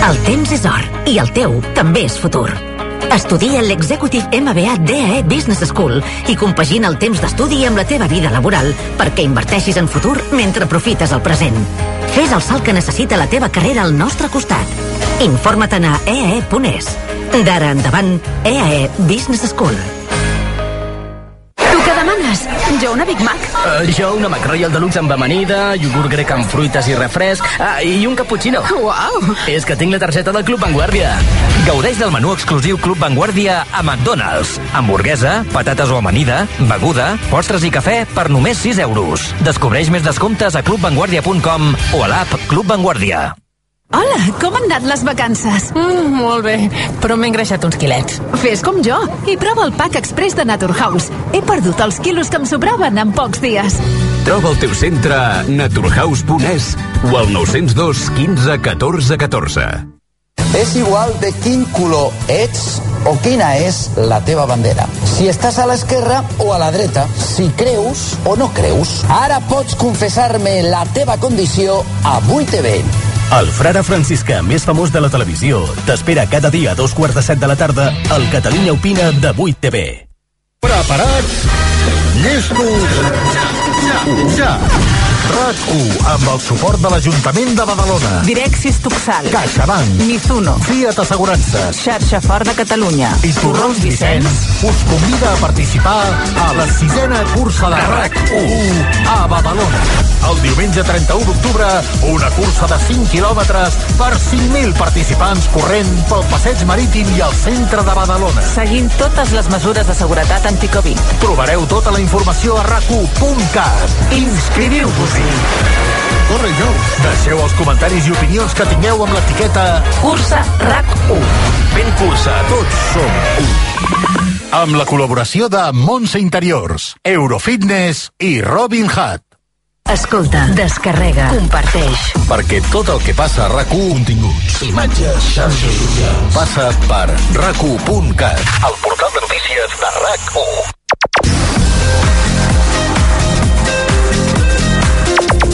El temps és or i el teu també és futur. Estudia l'Executive MBA DAE Business School i compagina el temps d'estudi amb la teva vida laboral perquè inverteixis en futur mentre aprofites el present. Fes el salt que necessita la teva carrera al nostre costat. Informa't a eae.es. D'ara endavant, EAE Business School. Jo una Big Mac. Uh, jo una McRoyal Deluxe amb amanida, iogurt grec amb fruites i refresc, ah, i un cappuccino. Uau! És que tinc la targeta del Club Vanguardia. Gaudeix del menú exclusiu Club Vanguardia a McDonald's. Hamburguesa, patates o amanida, beguda, postres i cafè per només 6 euros. Descobreix més descomptes a clubvanguardia.com o a l'app Club Vanguardia. Hola, com han anat les vacances? Mm, molt bé, però m'he engreixat uns quilets. Fes com jo i prova el pack express de Naturhaus. He perdut els quilos que em sobraven en pocs dies. Troba el teu centre a naturhaus.es o al 902 15 14 14. És igual de quin color ets o quina és la teva bandera. Si estàs a l'esquerra o a la dreta, si creus o no creus. Ara pots confessar-me la teva condició a 8TV. El frare franciscà més famós de la televisió t'espera cada dia a dos quarts de set de la tarda al Catalunya Opina de 8TV. Preparats? Llestos? Ja, ja. RAC1, amb el suport de l'Ajuntament de Badalona. Direxis Tuxal. CaixaBank. Mizuno. Fiat Assegurances. Xarxa Fort de Catalunya. I Torrons Vicenç us convida a participar a la sisena cursa de RAC1 a Badalona. El diumenge 31 d'octubre, una cursa de 5 quilòmetres per 5.000 participants corrent pel passeig marítim i al centre de Badalona. Seguint totes les mesures de seguretat anticovid. Trobareu tota la informació a rac1.cat. Inscriviu-vos-hi. Corre, jo. Deixeu els comentaris i opinions que tingueu amb l'etiqueta Cursa RAC1. Ben cursa, tots som un. Amb la col·laboració de Montse Interiors, Eurofitness i Robin Hood. Escolta, descarrega, comparteix. Perquè tot el que passa a RAC1, continguts, imatges, xarxes socials, passa per rac1.cat, el portal de notícies de RAC1.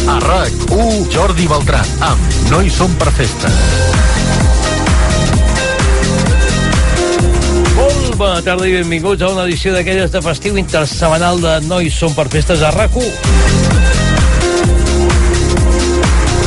A RAC1, Jordi Beltran, amb No hi som per festa. Bona tarda i benvinguts a una edició d'aquelles de festiu intersemanal de No hi som per festes a RAC1.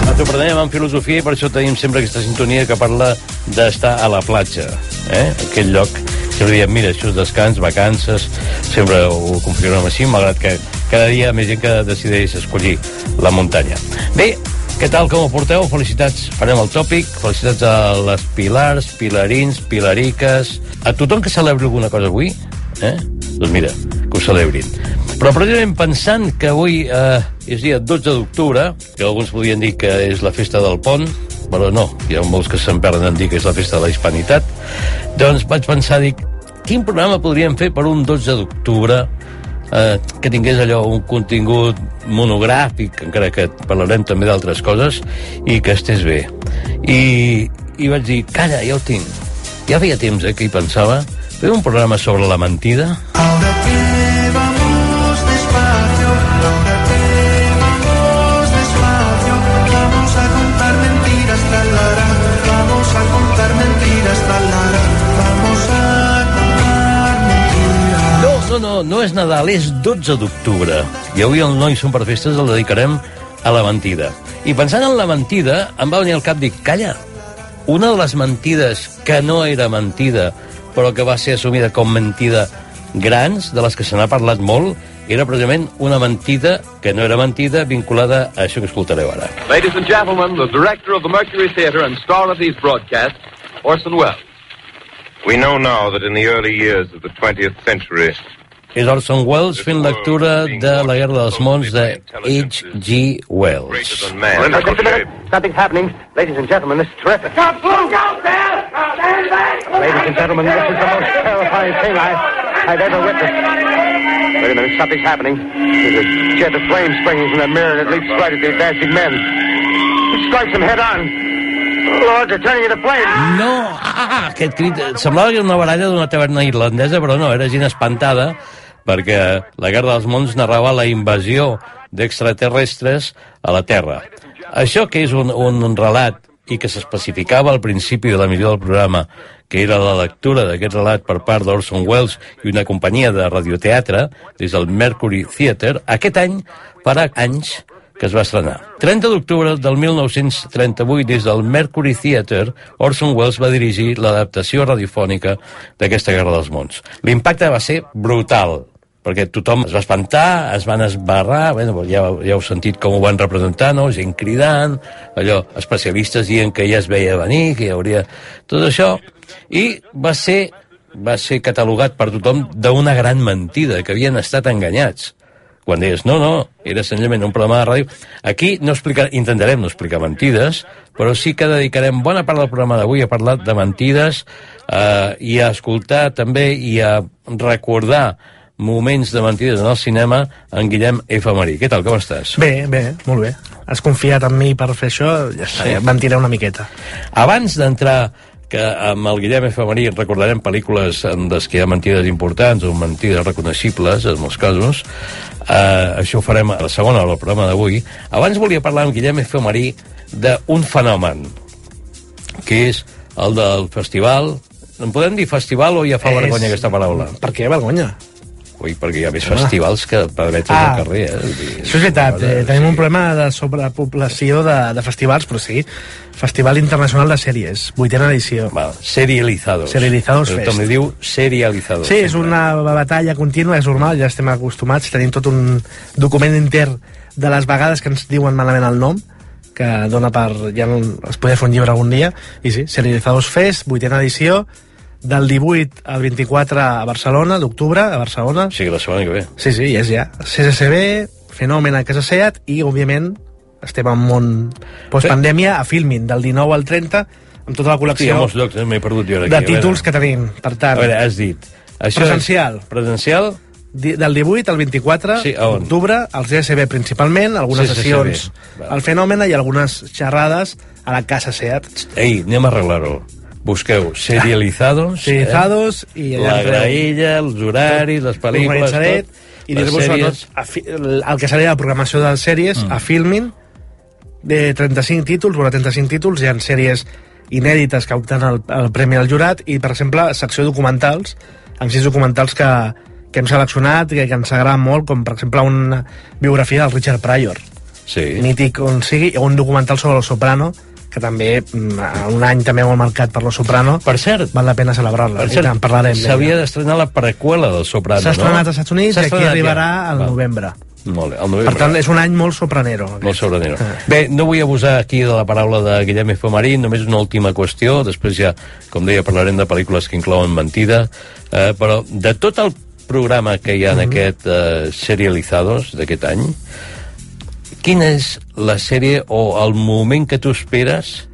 Ens ho prenem en filosofia i per això tenim sempre aquesta sintonia que parla d'estar a la platja, eh? aquell lloc que li diem, mira, això és descans, vacances, sempre ho configurem així, malgrat que cada dia més gent que decideix escollir la muntanya. Bé, què tal, com ho porteu? Felicitats, farem el tòpic, felicitats a les Pilars, Pilarins, Pilariques, a tothom que celebri alguna cosa avui, eh? Doncs mira, que ho celebrin. Però precisament pensant que avui eh, és dia 12 d'octubre, que alguns podien dir que és la festa del pont, però no, hi ha molts que se'n perden en dir que és la festa de la hispanitat, doncs vaig pensar, dic, quin programa podríem fer per un 12 d'octubre eh, que tingués allò un contingut monogràfic, encara que parlarem també d'altres coses, i que estés bé. I, I vaig dir, calla, ja ho tinc. Ja feia temps eh, que hi pensava. Fer un programa sobre la mentida. Que No, és Nadal, és 12 d'octubre. I avui el Noi Som per Festes el dedicarem a la mentida. I pensant en la mentida, em va venir al cap, dic, calla, una de les mentides que no era mentida, però que va ser assumida com mentida grans, de les que se n'ha parlat molt, era precisament una mentida que no era mentida vinculada a això que escoltareu ara. Ladies and gentlemen, the director of the Mercury Theatre and star of these broadcasts, Orson Welles. We know now that in the early years of the 20th century, És Orson Welles fent lectura de La Guerra dels Mons de H.G. Wells. Something's happening. Ladies and gentlemen, this is terrific. Ladies and gentlemen, this is the most terrifying thing I, I've ever witnessed. Wait a minute, something's happening. There's a jet of flame springing from the mirror, and it leaps right at the advancing men. It strikes them head on. Lord, they're turning into flames. No! Ah, aquest crit... Semblava que era una baralla d'una taverna irlandesa, però no, era gent espantada perquè la Guerra dels Mons narrava la invasió d'extraterrestres a la Terra. Això que és un, un relat i que s'especificava al principi de la missió del programa, que era la lectura d'aquest relat per part d'Orson Welles i una companyia de radioteatre, des del Mercury Theatre, aquest any farà anys que es va estrenar. 30 d'octubre del 1938, des del Mercury Theatre, Orson Welles va dirigir l'adaptació radiofònica d'aquesta Guerra dels Mons. L'impacte va ser brutal, perquè tothom es va espantar, es van esbarrar, bueno, ja, ja heu sentit com ho van representar, no? gent cridant, allò, especialistes dient que ja es veia venir, que hi hauria tot això, i va ser, va ser catalogat per tothom d'una gran mentida, que havien estat enganyats quan deies, no, no, era senzillament un programa de ràdio. Aquí no explicar, intentarem no explicar mentides, però sí que dedicarem bona part del programa d'avui a parlar de mentides eh, i a escoltar també i a recordar moments de mentides en el cinema en Guillem F. Marí. Què tal, com estàs? Bé, bé, molt bé. Has confiat en mi per fer això, ja està, Sí. ja mentiré una miqueta. Abans d'entrar que amb el Guillem F. Marí recordarem pel·lícules en les que hi ha mentides importants o mentides reconeixibles, en molts casos. Uh, això ho farem a la segona del programa d'avui. Abans volia parlar amb Guillem F. Marí d'un fenomen, que és el del festival. En podem dir festival o ja fa És- vergonya aquesta paraula? Per què vergonya? Ui, perquè hi ha més Ah. festivals que pedretes Ah. al carrer. Eh? Dir, Això és veritat, eh, tenim un problema de sobrepoblació de, de festivals, però sí, Festival Internacional de Sèries, vuitena edició. Val, serializados. Serializados Fest. li diu serializados. Sí, és una batalla contínua, és normal, ja estem acostumats, tenim tot un document intern de les vegades que ens diuen malament el nom, que dona per... ja no, es podria fer un llibre algun dia, i sí, Serializados Fest, vuitena edició, del 18 al 24 a Barcelona, d'octubre, a Barcelona. Sí, la setmana que ve. Sí, sí, és ja. CSCB, Fenomen a Casa Seat i, òbviament, estem en món postpandèmia a Filmin, del 19 al 30, amb tota la Sí, col·lecció molts llocs, eh? perdut jo aquí. de A títols que tenim. Per A tant, veure, has dit... Això Presencial. És presencial? del 18 al 24 Sí, a d'octubre, al CSB principalment, algunes CSB, sessions al Fenomen i algunes xerrades a la Casa Seat. Ei, anem a arreglar-ho. Busqueu serializados, Serializados eh? i la graella, els horaris, les pel·lícules, tot. i dir-vos sèries. el, el que seria la programació de les sèries mm. a Filmin de 35 títols, veurà 35 títols, hi ha sèries inèdites que opten al, al Premi al Jurat i, per exemple, secció documentals, amb sis documentals que, que hem seleccionat i que, que ens agraden molt, com per exemple una biografia del Richard Pryor, sí. mític on sigui, i un documental sobre el Soprano, que també, mm, un any també molt marcat per lo Soprano. Per cert, val la pena celebrar-la. Per I tant, parlarem. s'havia d'estrenar la preqüela del Soprano, S'ha no? estrenat als Estats Units i aquí arribarà ja. al novembre. Molt bé, novembre. Per tant, és un any molt sopranero. Molt sobrenero. Bé, no vull abusar aquí de la paraula de Guillem F. Marín, només una última qüestió, després ja, com deia, parlarem de pel·lícules que inclouen mentida, eh, però de tot el programa que hi ha en Mhm. aquest eh, Serializados d'aquest any, quina és la sèrie o el moment que tu esperes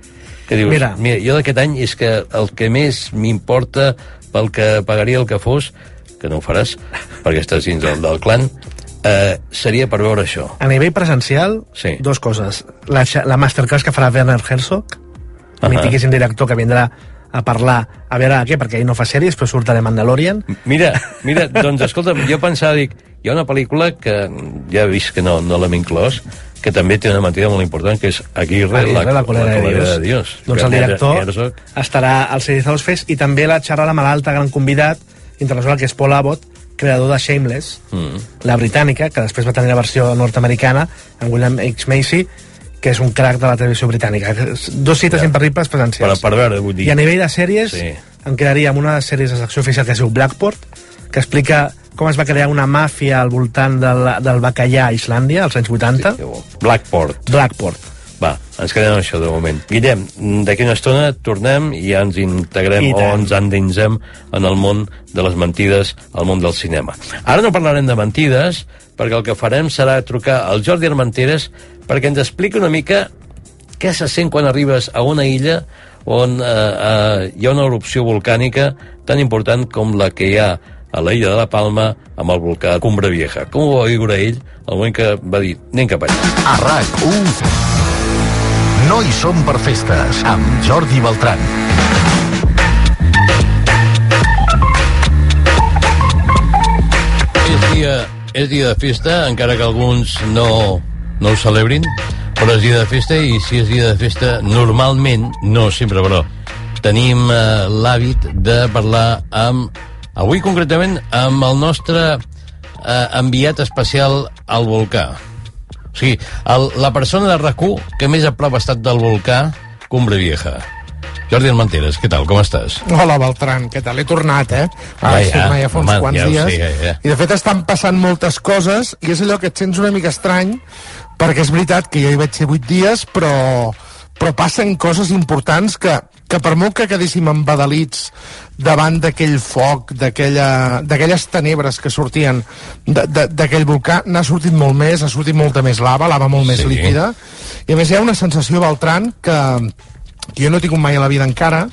que dius, Mira. mira, jo d'aquest any és que el que més m'importa pel que pagaria el que fos, que no ho faràs, perquè estàs dins del, del clan, eh, seria per veure això. A nivell presencial, Sí. dos coses. La, la masterclass que farà Werner Herzog, uh mitiquíssim director que vindrà a parlar, a veure què, perquè ell no fa sèries, però surt The Mandalorian. Mira, mira, doncs escolta, jo pensava, dic, hi ha una pel·lícula que ja he vist que no, no l'hem inclòs, que també té una mentida molt important, que és Aguirre, Aguirre, la, la colera de Dios. de Dios. Doncs el director Herzog. estarà al Serializados Fest i també la xerrada amb l'altre gran convidat internacional, que és Paul Abbott, creador de Shameless, Mm. la britànica, que després va tenir la versió nord-americana, amb William H. Macy, que és un crack de la televisió britànica. Dos cites Ja. imperdibles Per, presencials. per veure, vull dir... I a nivell de sèries, Sí. em quedaria amb una sèrie de secció oficial que es diu Blackport, que explica com es va crear una màfia al voltant del, del bacallà a Islàndia, als anys 80. Sí, Blackport. Blackport. Va, ens quedem amb això de moment. Guillem, d'aquí una estona tornem i ja ens integrem I o ens endinsem en el món de les mentides, al món del cinema. Ara no parlarem de mentides, perquè el que farem serà trucar al Jordi Armenteres perquè ens expliqui una mica què se sent quan arribes a una illa on eh, eh, hi ha una erupció volcànica tan important com la que hi ha a la illa de la Palma amb el volcà Cumbra Vieja. Com ho va viure ell el moment que va dir anem cap allà? A RAC1 No hi som per festes amb Jordi Beltran. És dia, és dia de festa, encara que alguns no, no ho celebrin. però és dia de festa i si és dia de festa, normalment, no sempre, però tenim eh, l'hàbit de parlar amb, avui concretament, amb el nostre eh, enviat especial al volcà. O sigui, el, la persona de rac que més a prop ha estat del volcà Cumbre Vieja. Jordi Armenteres, què tal, com estàs? Hola, Beltran, què tal? He tornat, eh? Ja, He ja, tornat ja fa uns home, quants ja dies. sé, ja, ja. I, de fet, estan passant moltes coses i és allò que et sents una mica estrany perquè és veritat que jo hi vaig ser vuit dies, però, però passen coses importants que, que per molt que quedéssim embadalits davant d'aquell foc, d'aquelles tenebres que sortien d'aquell volcà, n'ha sortit molt més, ha sortit molta més lava, lava molt més Sí. líquida, i a més hi ha una sensació, Beltran, que, que jo no he tingut mai a la vida encara,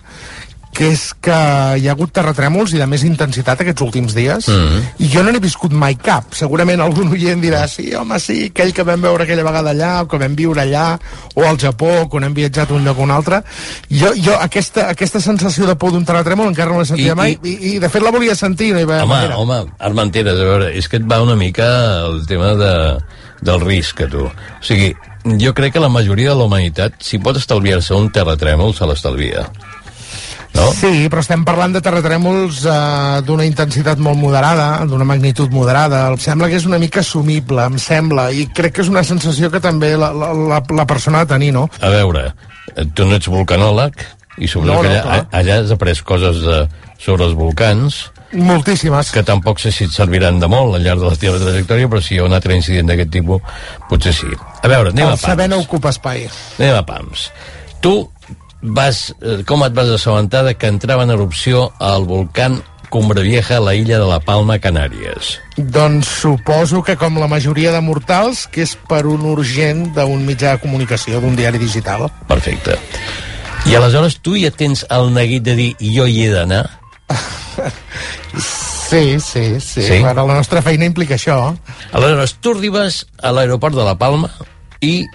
que és que hi ha hagut terratrèmols i de més intensitat aquests últims dies Mhm. i jo no n'he viscut mai cap segurament algun oient dirà sí, home, sí, aquell que vam veure aquella vegada allà o que vam viure allà o al Japó, quan hem viatjat d'un lloc a un altre jo, jo aquesta, aquesta sensació de por d'un terratrèmol encara no l'he sentit I- mai i, i, de fet la volia sentir no hi va Home, manera. home, Armenteres, a veure, és que et va una mica el tema de, del risc, a tu. O sigui, jo crec que la majoria de la humanitat, si pot estalviar-se un terratrèmol, se l'estalvia. No? Sí, però estem parlant de terratrèmols eh, d'una intensitat molt moderada, d'una magnitud moderada. Em sembla que és una mica assumible, em sembla, i crec que és una sensació que també la, la, la, la persona ha de tenir, no? A veure, eh, tu no ets volcanòleg, i suposo No, que no, allà, clar. allà has après coses de, sobre els volcans, Moltíssimes. que tampoc sé si et serviran de molt al llarg de la teva trajectòria, però si hi ha un altre incident d'aquest tipus, potser sí. A veure, anem a El saber pams. no ocupa espai. Anem a pams. Tu vas, eh, com et vas assabentar de que entrava en erupció el volcán Cumbre Vieja a la illa de la Palma, Canàries? Doncs suposo que com la majoria de mortals, que és per un urgent d'un mitjà de comunicació, d'un diari digital. Perfecte. I aleshores tu ja tens el neguit de dir jo hi he d'anar? Sí, sí, sí. Sí? Bueno, la nostra feina implica això. Aleshores, tu arribes a l'aeroport de la Palma i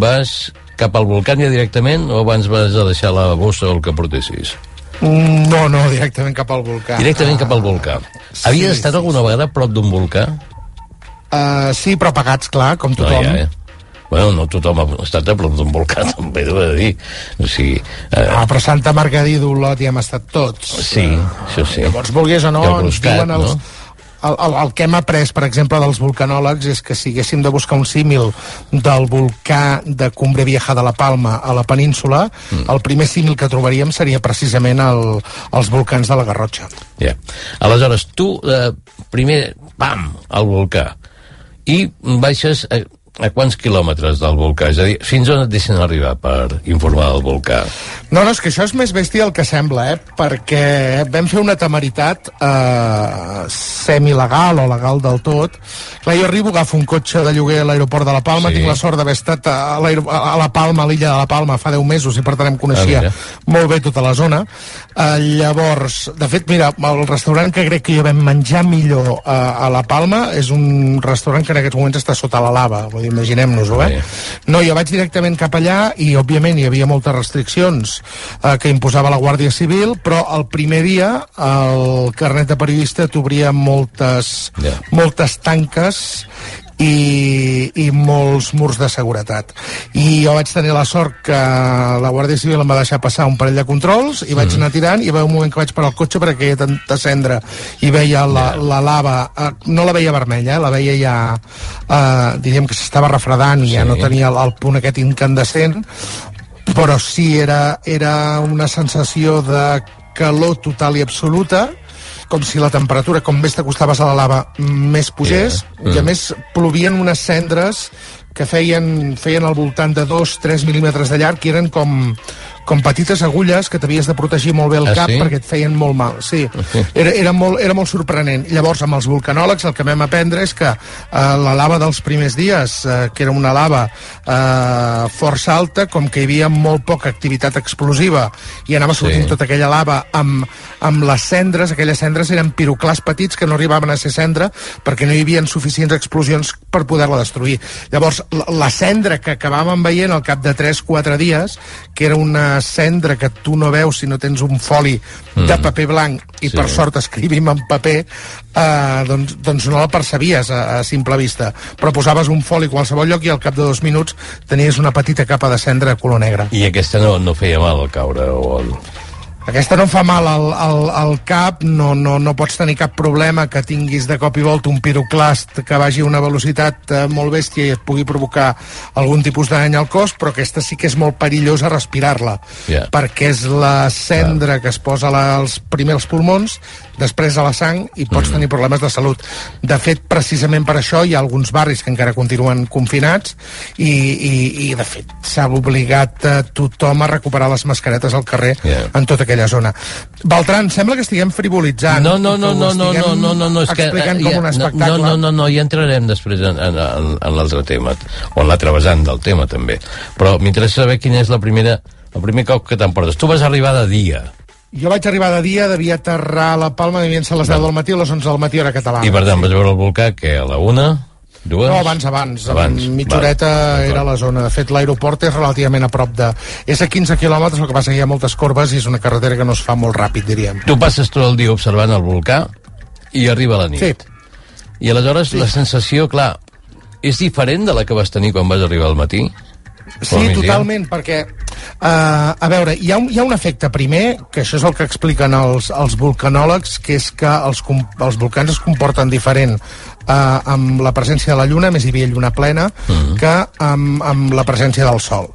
vas cap al volcà ja directament o abans vas a deixar la bossa o el que portessis? Mm, No, no, directament cap al volcà. Directament cap al volcà. Havies estat alguna vegada a prop d'un volcà? Uh, sí, però pagats, clar, com tothom. No, ja, eh? Bueno, no tothom ha estat a prop d'un volcà, també he de dir. O sigui, eh, Ah, però Santa Margarida d'Olot hi hem estat tots. sí, això sí. Llavors, vulguis o no, ens diuen els... no? El, el, el que hem après, per exemple, dels volcanòlegs és que si haguéssim de buscar un símil del volcà de Cumbre Vieja de la Palma a la península, mm. el primer símil que trobaríem seria precisament el, els volcans de la Garrotxa. Ja. Aleshores, tu, eh, primer, pam, al volcà, i baixes a, a quants quilòmetres del volcà? És a dir, fins on et deixen arribar per informar del volcà? No, no, és que això és més bèstia del que sembla, eh? perquè vam fer una temeritat eh, semilegal o legal del tot. Clar, jo arribo, agafo un cotxe de lloguer a l'aeroport de la Palma, Sí. tinc la sort d'haver estat a, a la Palma, a l'illa de la Palma, fa 10 mesos, i per tant em coneixia Ah, mira. molt bé tota la zona. Eh, llavors, de fet, mira, el restaurant que crec que jo vam menjar millor eh, a la Palma és un restaurant que en aquests moments està sota la lava, vull dir, imaginem-nos-ho, eh? No, jo vaig directament cap allà i, òbviament, hi havia moltes restriccions eh, que imposava la Guàrdia Civil, però el primer dia el carnet de periodista t'obria moltes, Ja. moltes tanques i, i molts murs de seguretat. I jo vaig tenir la sort que la Guàrdia Civil em va deixar passar un parell de controls i vaig anar tirant i va un moment que vaig parar el cotxe perquè hi tanta cendra i veia la, la lava, eh, no la veia vermella, eh, la veia ja, eh, diríem que s'estava refredant i ja Sí. no tenia el, el punt aquest incandescent, però sí era, era una sensació de calor total i absoluta com si la temperatura, com més t'acostaves a la lava, més pugés, Yeah. i a Mm. més plovien unes cendres que feien, feien al voltant de 2-3 mil·límetres de llarg i eren com, com petites agulles que t'havies de protegir molt bé el Ah, cap sí? perquè et feien molt mal. Sí, era, era, molt, era molt sorprenent. Llavors, amb els volcanòlegs, el que vam aprendre és que eh, la lava dels primers dies, eh, que era una lava eh, força alta, com que hi havia molt poca activitat explosiva i anava Sí. sortint tota aquella lava amb, amb les cendres, aquelles cendres eren piroclars petits que no arribaven a ser cendra perquè no hi havia suficients explosions per poder-la destruir. Llavors, la, la cendra que acabàvem veient al cap de 3-4 dies, que era una una cendra que tu no veus si no tens un foli Mm. de paper blanc i Sí. per sort escrivim en paper eh, doncs, doncs no la percebies a, a simple vista però posaves un foli a qualsevol lloc i al cap de dos minuts tenies una petita capa de cendra de color negre I aquesta no, no feia mal al caure o el... aquesta no fa mal al, al, al cap, no, no, no pots tenir cap problema que tinguis de cop i volta un piroclast que vagi a una velocitat eh, molt bèstia i et pugui provocar algun tipus de dany al cos, però aquesta sí que és molt perillosa respirar-la, Ja. perquè és la cendra que es posa als primers pulmons, després a la sang i pots Mm. tenir problemes de salut. De fet, precisament per això hi ha alguns barris que encara continuen confinats i, i, i de fet, s'ha obligat a tothom a recuperar les mascaretes al carrer Ja. en tota aquella zona. Beltran, sembla que estiguem frivolitzant. No, no, no, no, no, no, no, no, no, és que... eh, com ja, un no, espectacle. No, no, no, no, ja entrarem després en, en, en, en l'altre tema, o en l'altre vessant del tema, també. Però m'interessa saber quina és la primera, el primer cop que t'emportes. Tu vas arribar de dia, Jo vaig arribar de dia, devia aterrar a la Palma, devien ser les 10 del matí o les 11 del matí, hora catalana. i per tant vas veure el volcà, que a la una, dues... No, abans, abans. Abans, mitja horeta era la zona. De fet, l'aeroport és relativament a prop de... És a 15 quilòmetres, el que passa que hi ha moltes corbes i és una carretera que no es fa molt ràpid, diríem. Tu passes tot el dia observant el volcà i arriba la nit. Sí. I aleshores sí. la sensació, clar, és diferent de la que vas tenir quan vas arribar al matí? Sí, totalment, perquè, uh, a veure, hi ha, un, hi ha un efecte primer, que això és el que expliquen els, els vulcanòlegs, que és que els, els volcans es comporten diferent uh, amb la presència de la Lluna, més hi havia lluna plena, Mhm. que amb, amb la presència del Sol.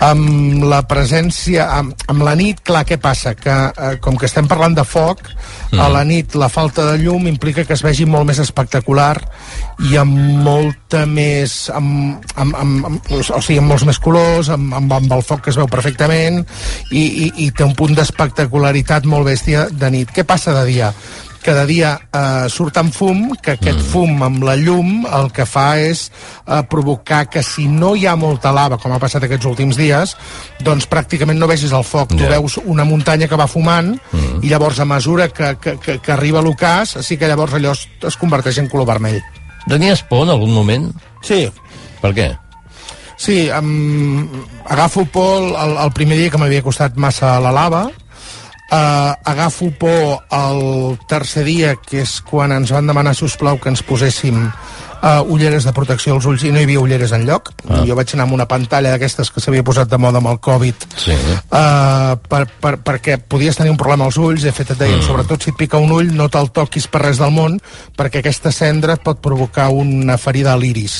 Amb la presència, amb, amb la nit, clar, què passa? Que uh, com que estem parlant de foc, Mhm. a la nit la falta de llum implica que es vegi molt més espectacular i amb molta més amb, amb, amb, amb, o sigui, amb molts més colors amb, amb, amb el foc que es veu perfectament i, i, i té un punt d'espectacularitat molt bèstia de nit. Què passa de dia? De dia eh, surt amb fum, que aquest mm. fum amb la llum el que fa és eh, provocar que si no hi ha molta lava, com ha passat aquests últims dies, doncs pràcticament no vegis el foc. Tu Ja. veus una muntanya que va fumant mm. i llavors a mesura que, que, que, que arriba l'ocàs, sí que llavors allò es, es converteix en color vermell. Tenies por en algun moment? Sí. Per què? Sí, um, agafo por el, el primer dia que m'havia costat massa la lava, uh, agafo por el tercer dia, que és quan ens van demanar, si us plau, que ens poséssim uh, ulleres de protecció als ulls i no hi havia ulleres en lloc. Ah. Jo vaig anar amb una pantalla d'aquestes que s'havia posat de moda amb el Covid Sí. uh, per, per, perquè podies tenir un problema als ulls, de fet et deien, mm. sobretot si et pica un ull, no te'l toquis per res del món, perquè aquesta cendra et pot provocar una ferida a l'iris.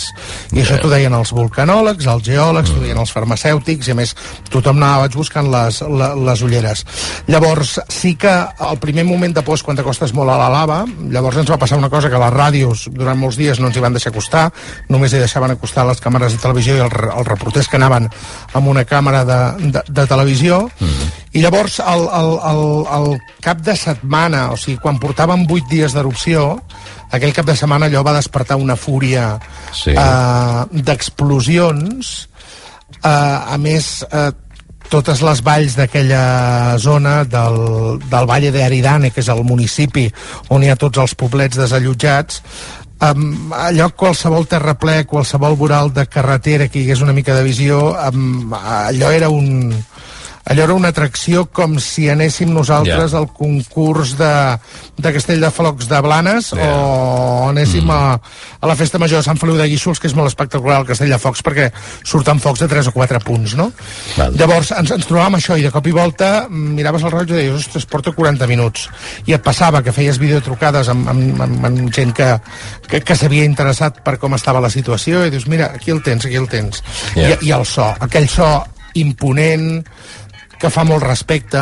I això t'ho deien els vulcanòlegs, els geòlegs, t'ho deien els farmacèutics, i a més tothom anava vaig buscant les, la, les ulleres. Llavors, sí que al primer moment de por quan t'acostes molt a la lava, llavors ens va passar una cosa que les ràdios durant molts dies no ens hi van deixar acostar, només hi deixaven acostar les càmeres de televisió i els, els reporters que anaven amb una càmera de, de, de televisió, mm. i llavors el, el, el, el cap de setmana, o sigui, quan portàvem vuit dies d'erupció, aquell cap de setmana allò va despertar una fúria Sí. eh, d'explosions, eh, a més, eh, totes les valls d'aquella zona del, del Valle de Aridane, que és el municipi on hi ha tots els poblets desallotjats, um, allò qualsevol terraplè, qualsevol voral de carretera que hi hagués una mica de visió, um, allò era un allò era una atracció com si anéssim nosaltres Ja. al concurs de, de Castell de Flocs de Blanes Ja. o anéssim Mm. a, a la festa major de Sant Feliu de Guíxols, que és molt espectacular el Castell de Focs perquè surten focs de 3 o 4 punts, no? Val. Llavors ens, ens trobàvem això i de cop i volta miraves el rellotge i deies, ostres, porta 40 minuts. I et passava que feies videotrucades amb, amb, amb, amb gent que, que, que s'havia interessat per com estava la situació i dius, mira, aquí el tens, aquí el tens. Ja. I, I el so, aquell so imponent, que fa molt respecte,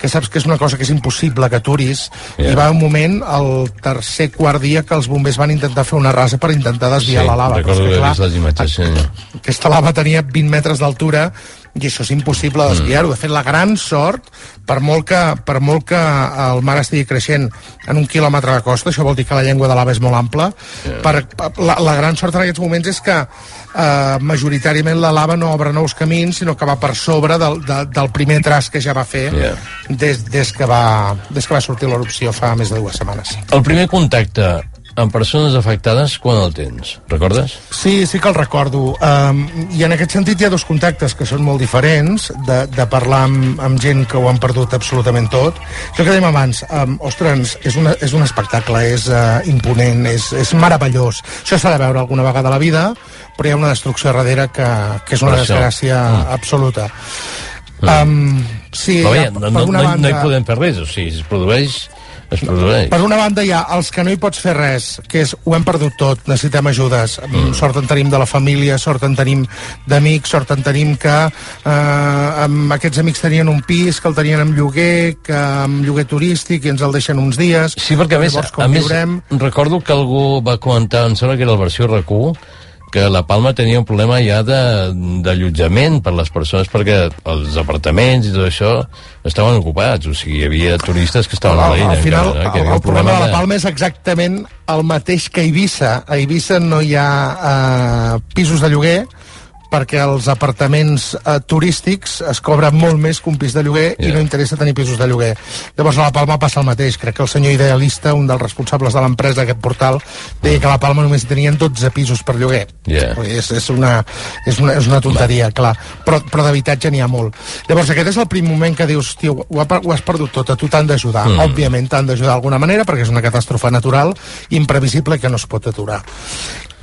que saps que és una cosa que és impossible que aturis, Ja. i va un moment, el tercer quart dia, que els bombers van intentar fer una rasa per intentar desviar la lava. recordo Però és haver que, vist les imatges, sí. aquesta lava tenia 20 metres d'altura i això és impossible desviar-ho. De fet, la gran sort, per molt, que, per molt que el mar estigui creixent en un quilòmetre de costa, això vol dir que la llengua de lava és molt ampla, per, la, la gran sort en aquests moments és que eh, majoritàriament la lava no obre nous camins, sinó que va per sobre del, de, del primer traç que ja va fer Yeah. des, des, que va, des que va sortir l'erupció fa més de dues setmanes. El primer contacte amb persones afectades quan el tens, recordes? Sí, sí que el recordo. Um, I en aquest sentit hi ha dos contactes que són molt diferents, de, de parlar amb, amb gent que ho han perdut absolutament tot. Això que dèiem abans, um, ostres, és, una, és un espectacle, és uh, imponent, és, és meravellós. Això s'ha de veure alguna vegada a la vida, però hi ha una destrucció darrere que, que és una desgràcia Mm. absoluta. Um, sí, bé, per no, no, no, no banda- hi podem fer res, o sigui, si es produeix, es produeix. Per una banda hi ha els que no hi pots fer res, que és ho hem perdut tot, necessitem ajudes. Mm. Sort en tenim de la família, sort en tenim d'amics, sort en tenim que eh, amb aquests amics tenien un pis, que el tenien amb lloguer, que amb lloguer turístic i ens el deixen uns dies. Sí, perquè a més, Llavors, a més viurem... recordo que algú va comentar, em sembla que era la versió RAC1, que la Palma tenia un problema ja de- d'allotjament per les persones perquè els apartaments i tot això estaven ocupats, o sigui, hi havia turistes que estaven a la illa. al final, encara, que hi el, el un problema de la Palma és exactament el mateix que a Eivissa. A Eivissa no hi ha eh, pisos de lloguer perquè els apartaments eh, turístics es cobren molt més que un pis de lloguer yeah. i no interessa tenir pisos de lloguer. Llavors a la Palma passa el mateix. Crec que el senyor idealista, un dels responsables de l'empresa d'aquest portal, deia que a la Palma només tenien 12 pisos per lloguer. Yeah. És, és, una, és, una, és una tonteria, clar. Però, però d'habitatge n'hi ha molt. Llavors, aquest és el primer moment que dius, tio, ho, ha, ho has perdut tot, a tu t'han d'ajudar. Mm. Òbviament t'han d'ajudar d'alguna manera, perquè és una catàstrofe natural imprevisible que no es pot aturar.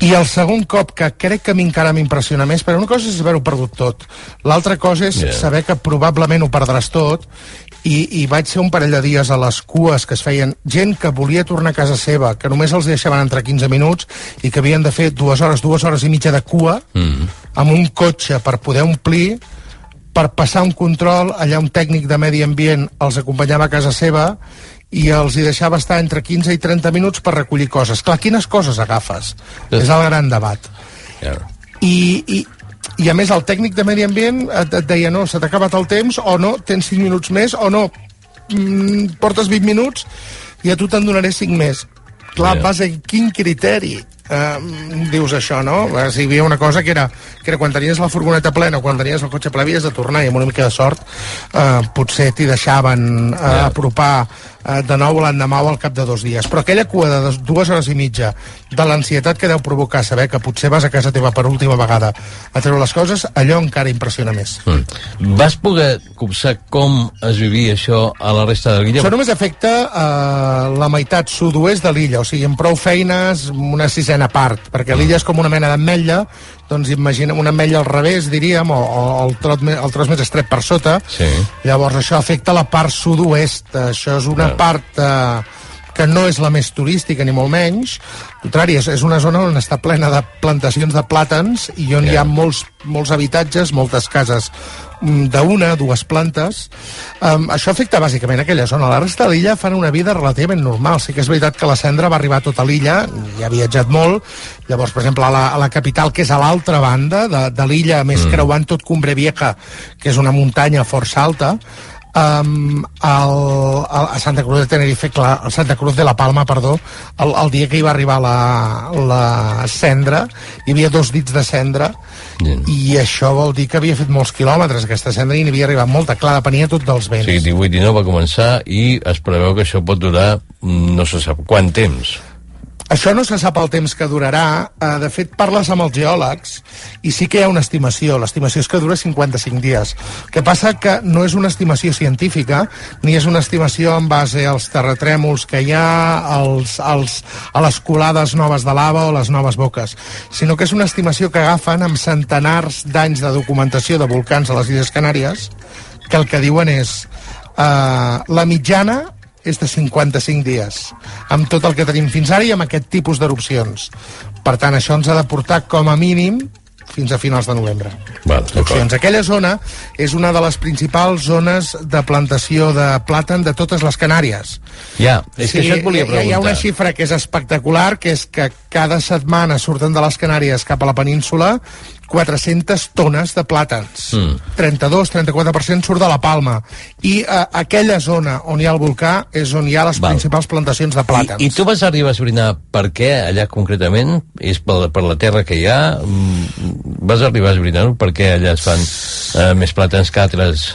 I el segon cop, que crec que a mi encara m'impressiona més, però una cosa és haver-ho perdut tot. L'altra cosa és Yeah. saber que probablement ho perdràs tot i, i vaig ser un parell de dies a les cues que es feien gent que volia tornar a casa seva, que només els deixaven entre 15 minuts i que havien de fer dues hores, dues hores i mitja de cua Mm. amb un cotxe per poder omplir per passar un control, allà un tècnic de medi ambient els acompanyava a casa seva i els hi deixava estar entre 15 i 30 minuts per recollir coses. Clar, quines coses agafes? És el gran debat. Yeah. I, i, i a més el tècnic de medi ambient et, et deia no, se t'ha acabat el temps o no, tens 5 minuts més o no, mm, portes 20 minuts i a tu te'n donaré 5 més clar, yeah. base en quin criteri eh, dius això, no? Eh, Si hi havia una cosa que era, que era quan tenies la furgoneta plena o quan tenies el cotxe ple havies de tornar i amb una mica de sort eh, potser t'hi deixaven eh, apropar eh, de nou l'endemà o al cap de dos dies. Però aquella cua de dues hores i mitja de l'ansietat que deu provocar saber que potser vas a casa teva per última vegada a treure les coses, allò encara impressiona més. Mm. Vas poder copsar com es vivia això a la resta de l'illa? Això només afecta eh, la meitat sud-oest de l'illa, o sigui, amb prou feines, una sisena part, perquè l'illa és com una mena d'ametlla, doncs imagina una ametlla al revés, diríem, o, o el, tros, me- el tros més estret per sota. Sí. Llavors això afecta la part sud-oest, això és una part eh, que no és la més turística ni molt menys, al contrari, és, és una zona on està plena de plantacions de plàtans i on hi ha molts, molts habitatges, moltes cases mm, d'una, dues plantes. Um, això afecta bàsicament aquella zona. La resta de l'illa fan una vida relativament normal. Sí que és veritat que la cendra va arribar a tota l'illa, i ha viatjat molt. Llavors, per exemple, a la, a la capital, que és a l'altra banda de, de l'illa, a més mm. creuant tot Cumbre Vieja, que és una muntanya força alta, um, el, el, a Santa Cruz de Tenerife, clar, a Santa Cruz de la Palma, perdó, el, el dia que hi va arribar la, la cendra, hi havia dos dits de cendra, I això vol dir que havia fet molts quilòmetres, aquesta cendra, i havia arribat molta. Clar, depenia tot dels vents. sigui, 18-19 va començar i es preveu que això pot durar mm, no se sap quant temps. Això no se sap el temps que durarà. Eh, de fet, parles amb els geòlegs i sí que hi ha una estimació. L'estimació és que dura 55 dies. El que passa que no és una estimació científica ni és una estimació en base als terratrèmols que hi ha, als, als, a les colades noves de lava o les noves boques, sinó que és una estimació que agafen amb centenars d'anys de documentació de volcans a les Illes Canàries que el que diuen és eh, la mitjana és de 55 dies, amb tot el que tenim fins ara i amb aquest tipus d'erupcions. Per tant, això ens ha de portar com a mínim fins a finals de novembre. Val. Aquella zona és una de les principals zones de plantació de plàtan de totes les Canàries. Ja, és que això et volia ha- Hi ha una preguntar. xifra que és espectacular, que és que cada setmana surten de les Canàries cap a la península 400 tones de plàtans. Mm. 32-34% surt de la Palma. I eh, aquella zona on hi ha el volcà és on hi ha les Val. principals plantacions de plàtans. I, I tu vas arribar a esbrinar per què allà concretament? És per, per la terra que hi ha? Mm, Vas arribar a esbrinar per què allà es fan eh, més plàtans que altres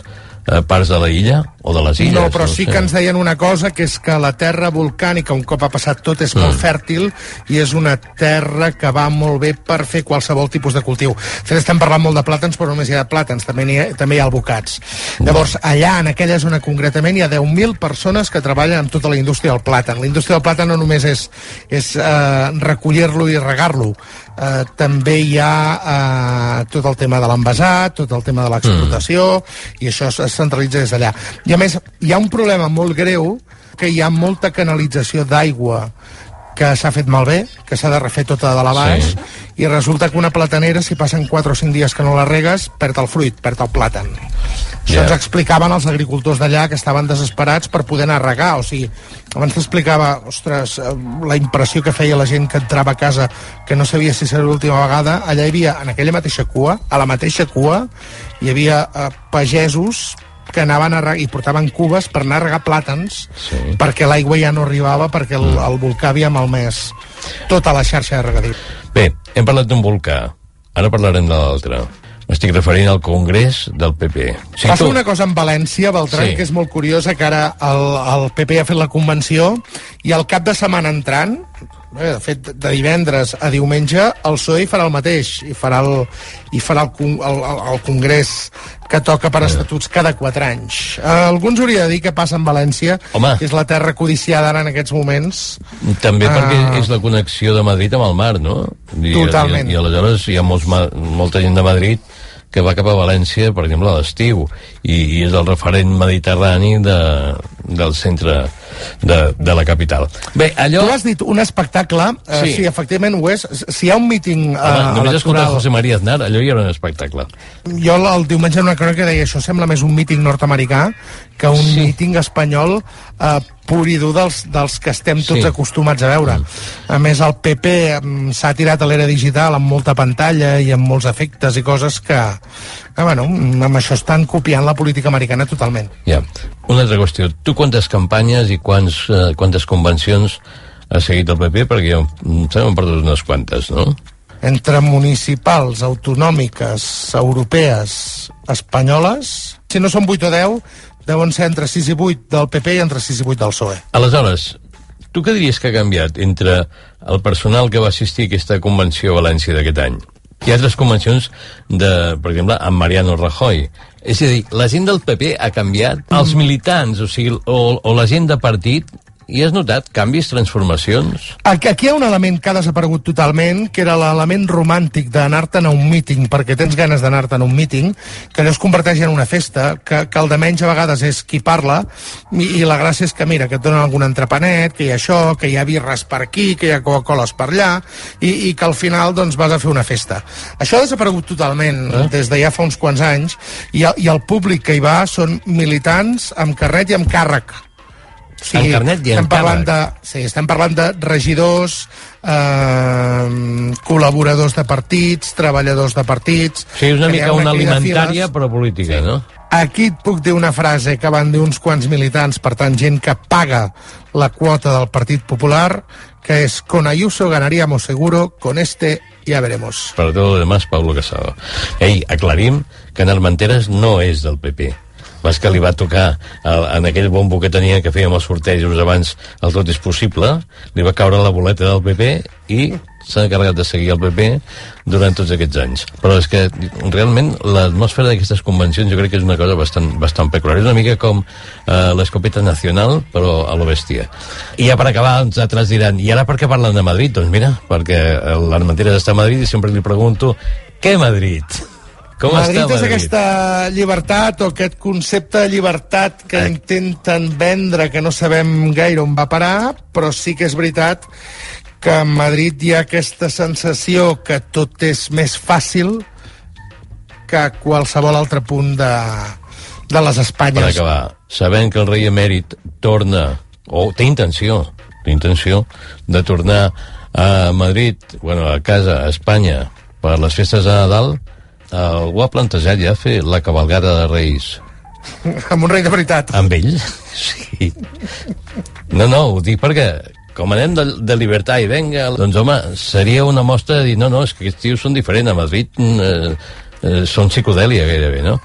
eh, parts de la illa? O de les illes. no, però sí sé. que ens deien una cosa, que és que la terra volcànica, un cop ha passat tot, és molt Mm. fèrtil i és una terra que va molt bé per fer qualsevol tipus de cultiu. Fet, estem parlant molt de plàtans, però només hi ha plàtans, també, hi ha, també hi ha albocats. Llavors, allà, en aquella zona concretament, hi ha 10.000 persones que treballen amb tota la indústria del plàtan. La indústria del plàtan no només és, és eh, recollir-lo i regar-lo, eh, també hi ha eh, tot el tema de l'envasat, tot el tema de l'explotació, i això es centralitza des d'allà. I a més, hi ha un problema molt greu, que hi ha molta canalització d'aigua que s'ha fet malbé, que s'ha de refer tota de la baix, sí. i resulta que una platanera, si passen 4 o 5 dies que no la regues, perd el fruit, perd el plàtan. Això Ja. ens explicaven els agricultors d'allà que estaven desesperats per poder anar a regar, o sigui, abans t'explicava, ostres, eh, la impressió que feia la gent que entrava a casa que no sabia si seria l'última vegada, allà hi havia, en aquella mateixa cua, a la mateixa cua, hi havia eh, pagesos que anaven a i portaven cubes per anar a regar plàtans Sí. perquè l'aigua ja no arribava perquè el, el volcà havia malmès tota la xarxa de regadío. Bé, hem parlat d'un volcà. Ara parlarem de l'altre. M'estic referint al Congrés del PP. Sí, Passa tu. una cosa amb València, Beltran, Sí. que és molt curiosa, que ara el, el PP ha fet la convenció i al cap de setmana entrant, eh, de fet, de divendres a diumenge, el PSOE hi farà el mateix, i farà el, i farà el, el, el, el Congrés que toca per estatuts cada quatre anys. Eh, algú hauria de dir què passa amb València, Home. que és la terra codiciada ara en aquests moments. També perquè Ah. és la connexió de Madrid amb el mar, no? I, Totalment. I, i aleshores hi ha molts, molta gent de Madrid que va cap a València, per exemple, a l'estiu, i, i és el referent mediterrani de, del centre de, de la capital. Bé, allò... Tu has dit un espectacle, eh, Sí. sí. sí, efectivament ho és. Si hi ha un míting eh, Home, només electoral... José María Aznar, allò ja era un espectacle. Jo el, el diumenge en una crònica deia això sembla més un míting nord-americà que un sí. míting espanyol eh, pur i dur dels, dels que estem tots Sí. acostumats a veure. A més, el PP mm, s'ha tirat a l'era digital amb molta pantalla i amb molts efectes i coses que, que bueno, amb això estan copiant la política americana totalment. Ja. Una altra qüestió. Tu quantes campanyes i quants, eh, quantes convencions has seguit el PP? Perquè jo em sembla perdut unes quantes, no? entre municipals, autonòmiques, europees, espanyoles, si no són 8 o 10, deuen ser entre 6 i 8 del PP i entre 6 i 8 del PSOE. Aleshores, tu què diries que ha canviat entre el personal que va assistir a aquesta convenció a València d'aquest any i altres convencions de, per exemple, amb Mariano Rajoy? És a dir, la gent del PP ha canviat, els militants, o sigui, o, o la gent de partit, i has notat canvis, transformacions? Aquí, aquí hi ha un element que ha desaparegut totalment, que era l'element romàntic d'anar-te'n a un míting, perquè tens ganes d'anar-te'n a un míting, que allò es converteix en una festa, que, que el de menys a vegades és qui parla, i, i la gràcia és que, mira, que et donen algun entrepanet, que hi ha això, que hi ha birres per aquí, que hi ha Coca-Coles per allà, i, i que al final doncs, vas a fer una festa. Això ha desaparegut totalment eh? des de ja fa uns quants anys, i, el- i el públic que hi va són militants amb carnet i amb càrrec. Amb carnet i estem parlant càrrec. de, sí, estem parlant de regidors, eh, col·laboradors de partits, treballadors de partits... Sí, és una mica una de alimentària, però política, no? Aquí et puc dir una frase que van dir uns quants militants, per tant, gent que paga la quota del Partit Popular, que és con Ayuso ganaríamos seguro, con este ya veremos. Per todo lo demás, Pablo Casado. Ei, aclarim que en Armenteres no és del PP. Vas que li va tocar el, en aquell bombo que tenia que fèiem els sortejos abans el tot és possible, li va caure la boleta del PP i s'ha encarregat de seguir el PP durant tots aquests anys. Però és que realment l'atmosfera d'aquestes convencions jo crec que és una cosa bastant, bastant peculiar. És una mica com eh, l'escopeta nacional, però a lo bèstia. I ja per acabar, els altres diran, i ara per què parlen de Madrid? Doncs mira, perquè l'Armenteres està a Madrid i sempre li pregunto, què Madrid? Com Madrid està és Madrid? aquesta llibertat o aquest concepte de llibertat que Eh. intenten vendre que no sabem gaire on va parar, però sí que és veritat que a Madrid hi ha aquesta sensació que tot és més fàcil que qualsevol altre punt de, de les Per Espanyes. acabar, sabent que el rei emèrit torna, o té intenció, té intenció de tornar a Madrid, bueno, a casa, a Espanya, per les festes de Nadal, algú ha plantejat ja fer la cabalgada de Reis Amb un rei de veritat. amb ell? Sí. No, no, ho dic perquè com anem de, de llibertat i venga, doncs home, seria una mostra de dir, no, no, és que aquests tios són diferents, a Madrid mm, eh, eh, són psicodèlia gairebé, no?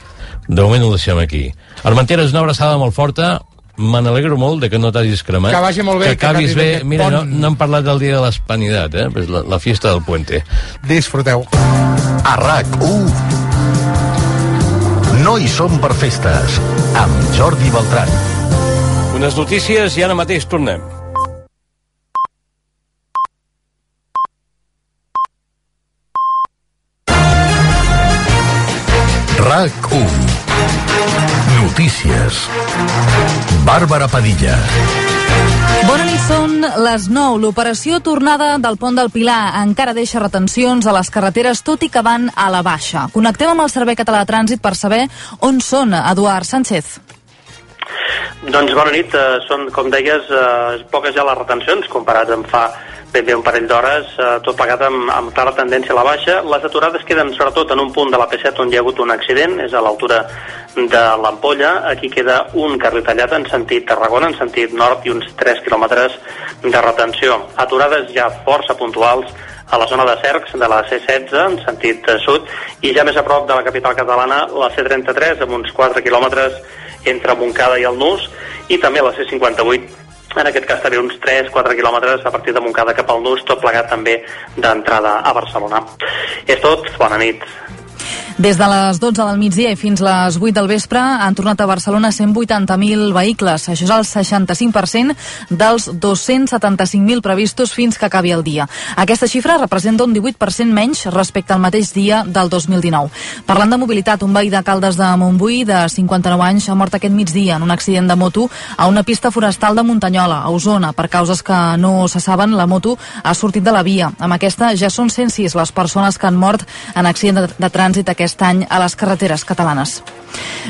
De moment ho deixem aquí. Armenteres, una abraçada molt forta. Me n'alegro molt de que no t'hagis cremat. Que vagi molt bé, Que que acabis bé. aquest Mira, no, pont. no hem parlat del dia de l'Hispanitat, eh? Pues la, la fiesta del puente. Disfruteu. A RAC1 No hi som per festes amb Jordi Beltran. Unes notícies i ara mateix tornem. RAC1 Notícies Bàrbara Padilla Bona nit, són les 9. L'operació tornada del pont del Pilar encara deixa retencions a les carreteres, tot i que van a la baixa. Connectem amb el Servei Català de Trànsit per saber on són, Eduard Sánchez. Doncs bona nit, eh, són, com deies, eh, poques ja les retencions comparat amb fa ben bé un parell d'hores, eh, tot plegat amb, amb clara tendència a la baixa. Les aturades queden sobretot en un punt de la P7 on hi ha hagut un accident, és a l'altura de l'Ampolla. Aquí queda un carril tallat en sentit Tarragona, en sentit nord, i uns 3 quilòmetres de retenció. Aturades ja força puntuals a la zona de Cercs de la C16 en sentit eh, sud i ja més a prop de la capital catalana la C33 amb uns 4 quilòmetres entre Montcada i el Nus i també la C58 en aquest cas també uns 3-4 quilòmetres a partir de Montcada cap al Nus, tot plegat també d'entrada a Barcelona. És tot, bona nit. Des de les 12 del migdia i fins les 8 del vespre han tornat a Barcelona 180.000 vehicles. Això és el 65% dels 275.000 previstos fins que acabi el dia. Aquesta xifra representa un 18% menys respecte al mateix dia del 2019. Parlant de mobilitat, un veí de Caldes de Montbui de 59 anys ha mort aquest migdia en un accident de moto a una pista forestal de Muntanyola, a Osona. Per causes que no se saben, la moto ha sortit de la via. Amb aquesta ja són 106 les persones que han mort en accident de, de trànsit aquest any a les carreteres catalanes.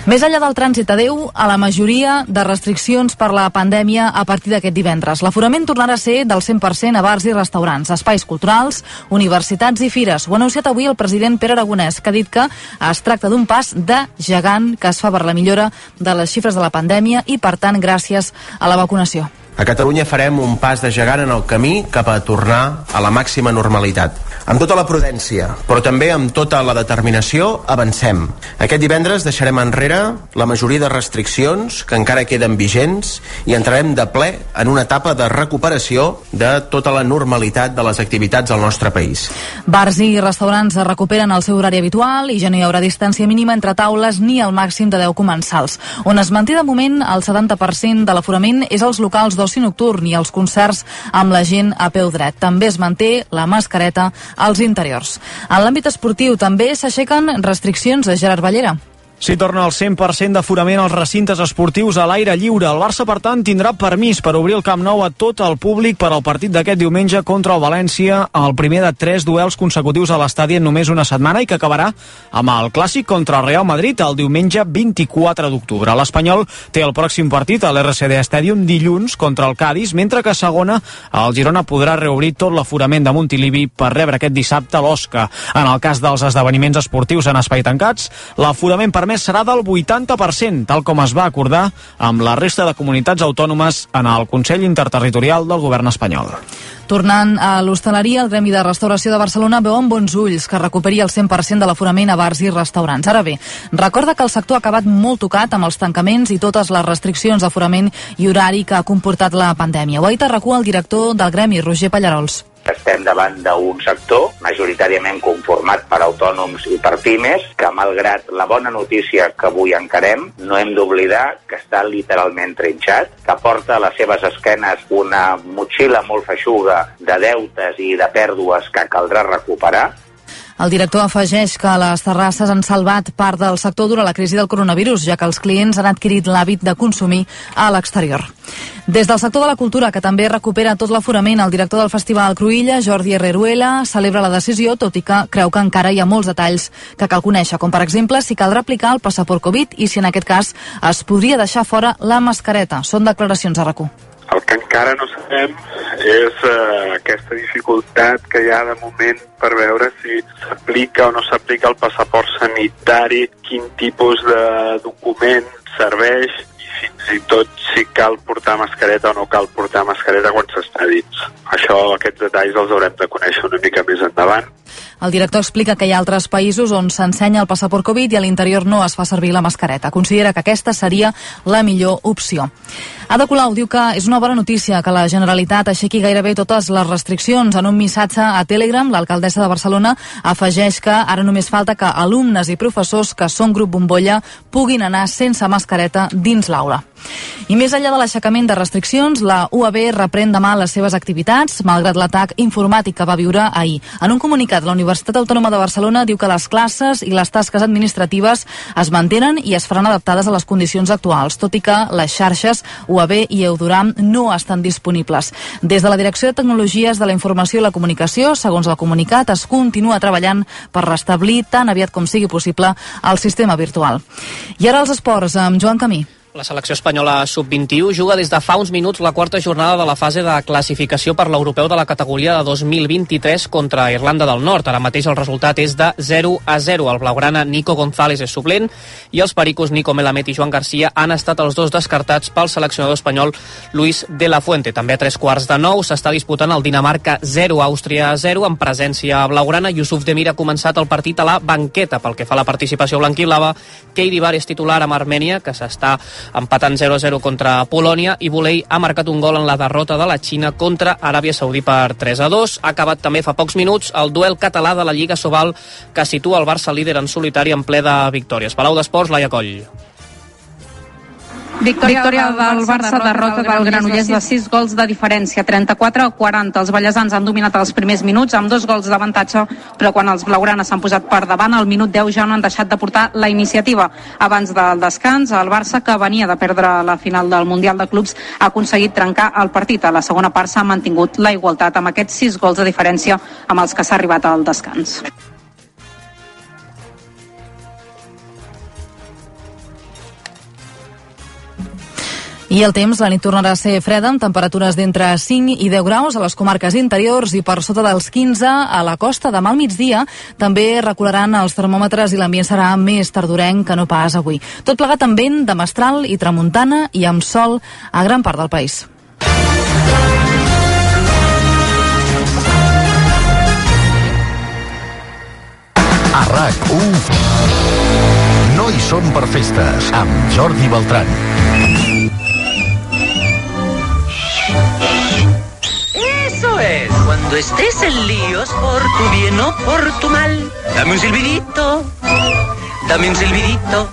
Més enllà del trànsit adeu a la majoria de restriccions per la pandèmia a partir d'aquest divendres. L'aforament tornarà a ser del 100% a bars i restaurants, espais culturals, universitats i fires. Ho ha anunciat avui el president Pere Aragonès, que ha dit que es tracta d'un pas de gegant que es fa per la millora de les xifres de la pandèmia i, per tant, gràcies a la vacunació. A Catalunya farem un pas de gegant en el camí cap a tornar a la màxima normalitat. Amb tota la prudència, però també amb tota la determinació, avancem. Aquest divendres deixarem enrere la majoria de restriccions que encara queden vigents i entrarem de ple en una etapa de recuperació de tota la normalitat de les activitats al nostre país. Bars i restaurants es recuperen el seu horari habitual i ja no hi haurà distància mínima entre taules ni el màxim de 10 comensals. On es manté de moment el 70% de l'aforament és als locals d'oci nocturn i els concerts amb la gent a peu dret. També es manté la mascareta als interiors. En l'àmbit esportiu també s'aixequen restriccions a Gerard Ballera. Si torna al 100% d'aforament als recintes esportius a l'aire lliure, el Barça, per tant, tindrà permís per obrir el Camp Nou a tot el públic per al partit d'aquest diumenge contra el València, el primer de tres duels consecutius a l'estadi en només una setmana i que acabarà amb el clàssic contra el Real Madrid el diumenge 24 d'octubre. L'Espanyol té el pròxim partit a l'RCD Stadium dilluns contra el Cádiz, mentre que a segona el Girona podrà reobrir tot l'aforament de Montilivi per rebre aquest dissabte l'Osca. En el cas dels esdeveniments esportius en espai tancats, l'aforament permès serà del 80%, tal com es va acordar amb la resta de comunitats autònomes en el Consell Interterritorial del Govern espanyol. Tornant a l'hostaleria, el Gremi de Restauració de Barcelona veu amb bons ulls que recuperi el 100% de l'aforament a bars i restaurants. Ara bé, recorda que el sector ha acabat molt tocat amb els tancaments i totes les restriccions d'aforament i horari que ha comportat la pandèmia. Ho ha dit a RAC1 el director del Gremi, Roger Pallarols. Estem davant d'un sector majoritàriament conformat per autònoms i per pimes, que malgrat la bona notícia que avui encarem, no hem d'oblidar que està literalment trinxat, que porta a les seves esquenes una motxilla molt feixuga de deutes i de pèrdues que caldrà recuperar, el director afegeix que les terrasses han salvat part del sector durant la crisi del coronavirus, ja que els clients han adquirit l'hàbit de consumir a l'exterior. Des del sector de la cultura, que també recupera tot l'aforament, el director del Festival Cruïlla, Jordi Herreruela, celebra la decisió, tot i que creu que encara hi ha molts detalls que cal conèixer, com per exemple si caldrà aplicar el passaport Covid i si en aquest cas es podria deixar fora la mascareta. Són declaracions a RAC1. El que encara no sabem és eh, aquesta dificultat que hi ha de moment per veure si s'aplica o no s'aplica el passaport sanitari, quin tipus de document serveix i fins i tot si cal portar mascareta o no cal portar mascareta quan s'està dins. Això, aquests detalls els haurem de conèixer una mica més endavant. El director explica que hi ha altres països on s'ensenya el passaport Covid i a l'interior no es fa servir la mascareta. Considera que aquesta seria la millor opció. Ada Colau diu que és una bona notícia que la Generalitat aixequi gairebé totes les restriccions. En un missatge a Telegram, l'alcaldessa de Barcelona afegeix que ara només falta que alumnes i professors que són grup bombolla puguin anar sense mascareta dins l'aula. I més enllà de l'aixecament de restriccions, la UAB reprèn demà les seves activitats, malgrat l'atac informàtic que va viure ahir. En un comunicat, la Universitat Autònoma de Barcelona diu que les classes i les tasques administratives es mantenen i es faran adaptades a les condicions actuals, tot i que les xarxes UAB i Eudoram no estan disponibles. Des de la Direcció de Tecnologies de la Informació i la Comunicació, segons el comunicat, es continua treballant per restablir tan aviat com sigui possible el sistema virtual. I ara els esports, amb Joan Camí. La selecció espanyola sub-21 juga des de fa uns minuts la quarta jornada de la fase de classificació per l'europeu de la categoria de 2023 contra Irlanda del Nord. Ara mateix el resultat és de 0 a 0. El blaugrana Nico González és suplent i els pericos Nico Melamed i Joan Garcia han estat els dos descartats pel seleccionador espanyol Luis de la Fuente. També a tres quarts de nou s'està disputant el Dinamarca 0 Àustria 0 en presència blaugrana. Yusuf Demir ha començat el partit a la banqueta pel que fa a la participació blanquiblava. Keidi Bar és titular amb Armènia que s'està empatant 0-0 contra Polònia i Volei ha marcat un gol en la derrota de la Xina contra Aràbia Saudí per 3-2. Ha acabat també fa pocs minuts el duel català de la Lliga Sobal que situa el Barça líder en solitari en ple de victòries. Palau d'Esports, Laia Coll. Victòria, Victòria del Barça, derrota del Granollers de 6 gols de diferència, 34 a 40. Els ballesans han dominat els primers minuts amb dos gols d'avantatge, però quan els blaugranes s'han posat per davant, al minut 10 ja no han deixat de portar la iniciativa. Abans del descans, el Barça, que venia de perdre la final del Mundial de Clubs, ha aconseguit trencar el partit. A la segona part s'ha mantingut la igualtat amb aquests 6 gols de diferència amb els que s'ha arribat al descans. I el temps, la nit tornarà a ser freda amb temperatures d'entre 5 i 10 graus a les comarques interiors i per sota dels 15 a la costa. Demà al migdia també recularan els termòmetres i l'ambient serà més tardorenc que no pas avui. Tot plegat amb vent de mestral i tramuntana i amb sol a gran part del país. A RAC1 No hi són per festes amb Jordi Beltran. Es, cuando estés en líos por tu bien o por tu mal, dame un silbidito, dame un silbidito.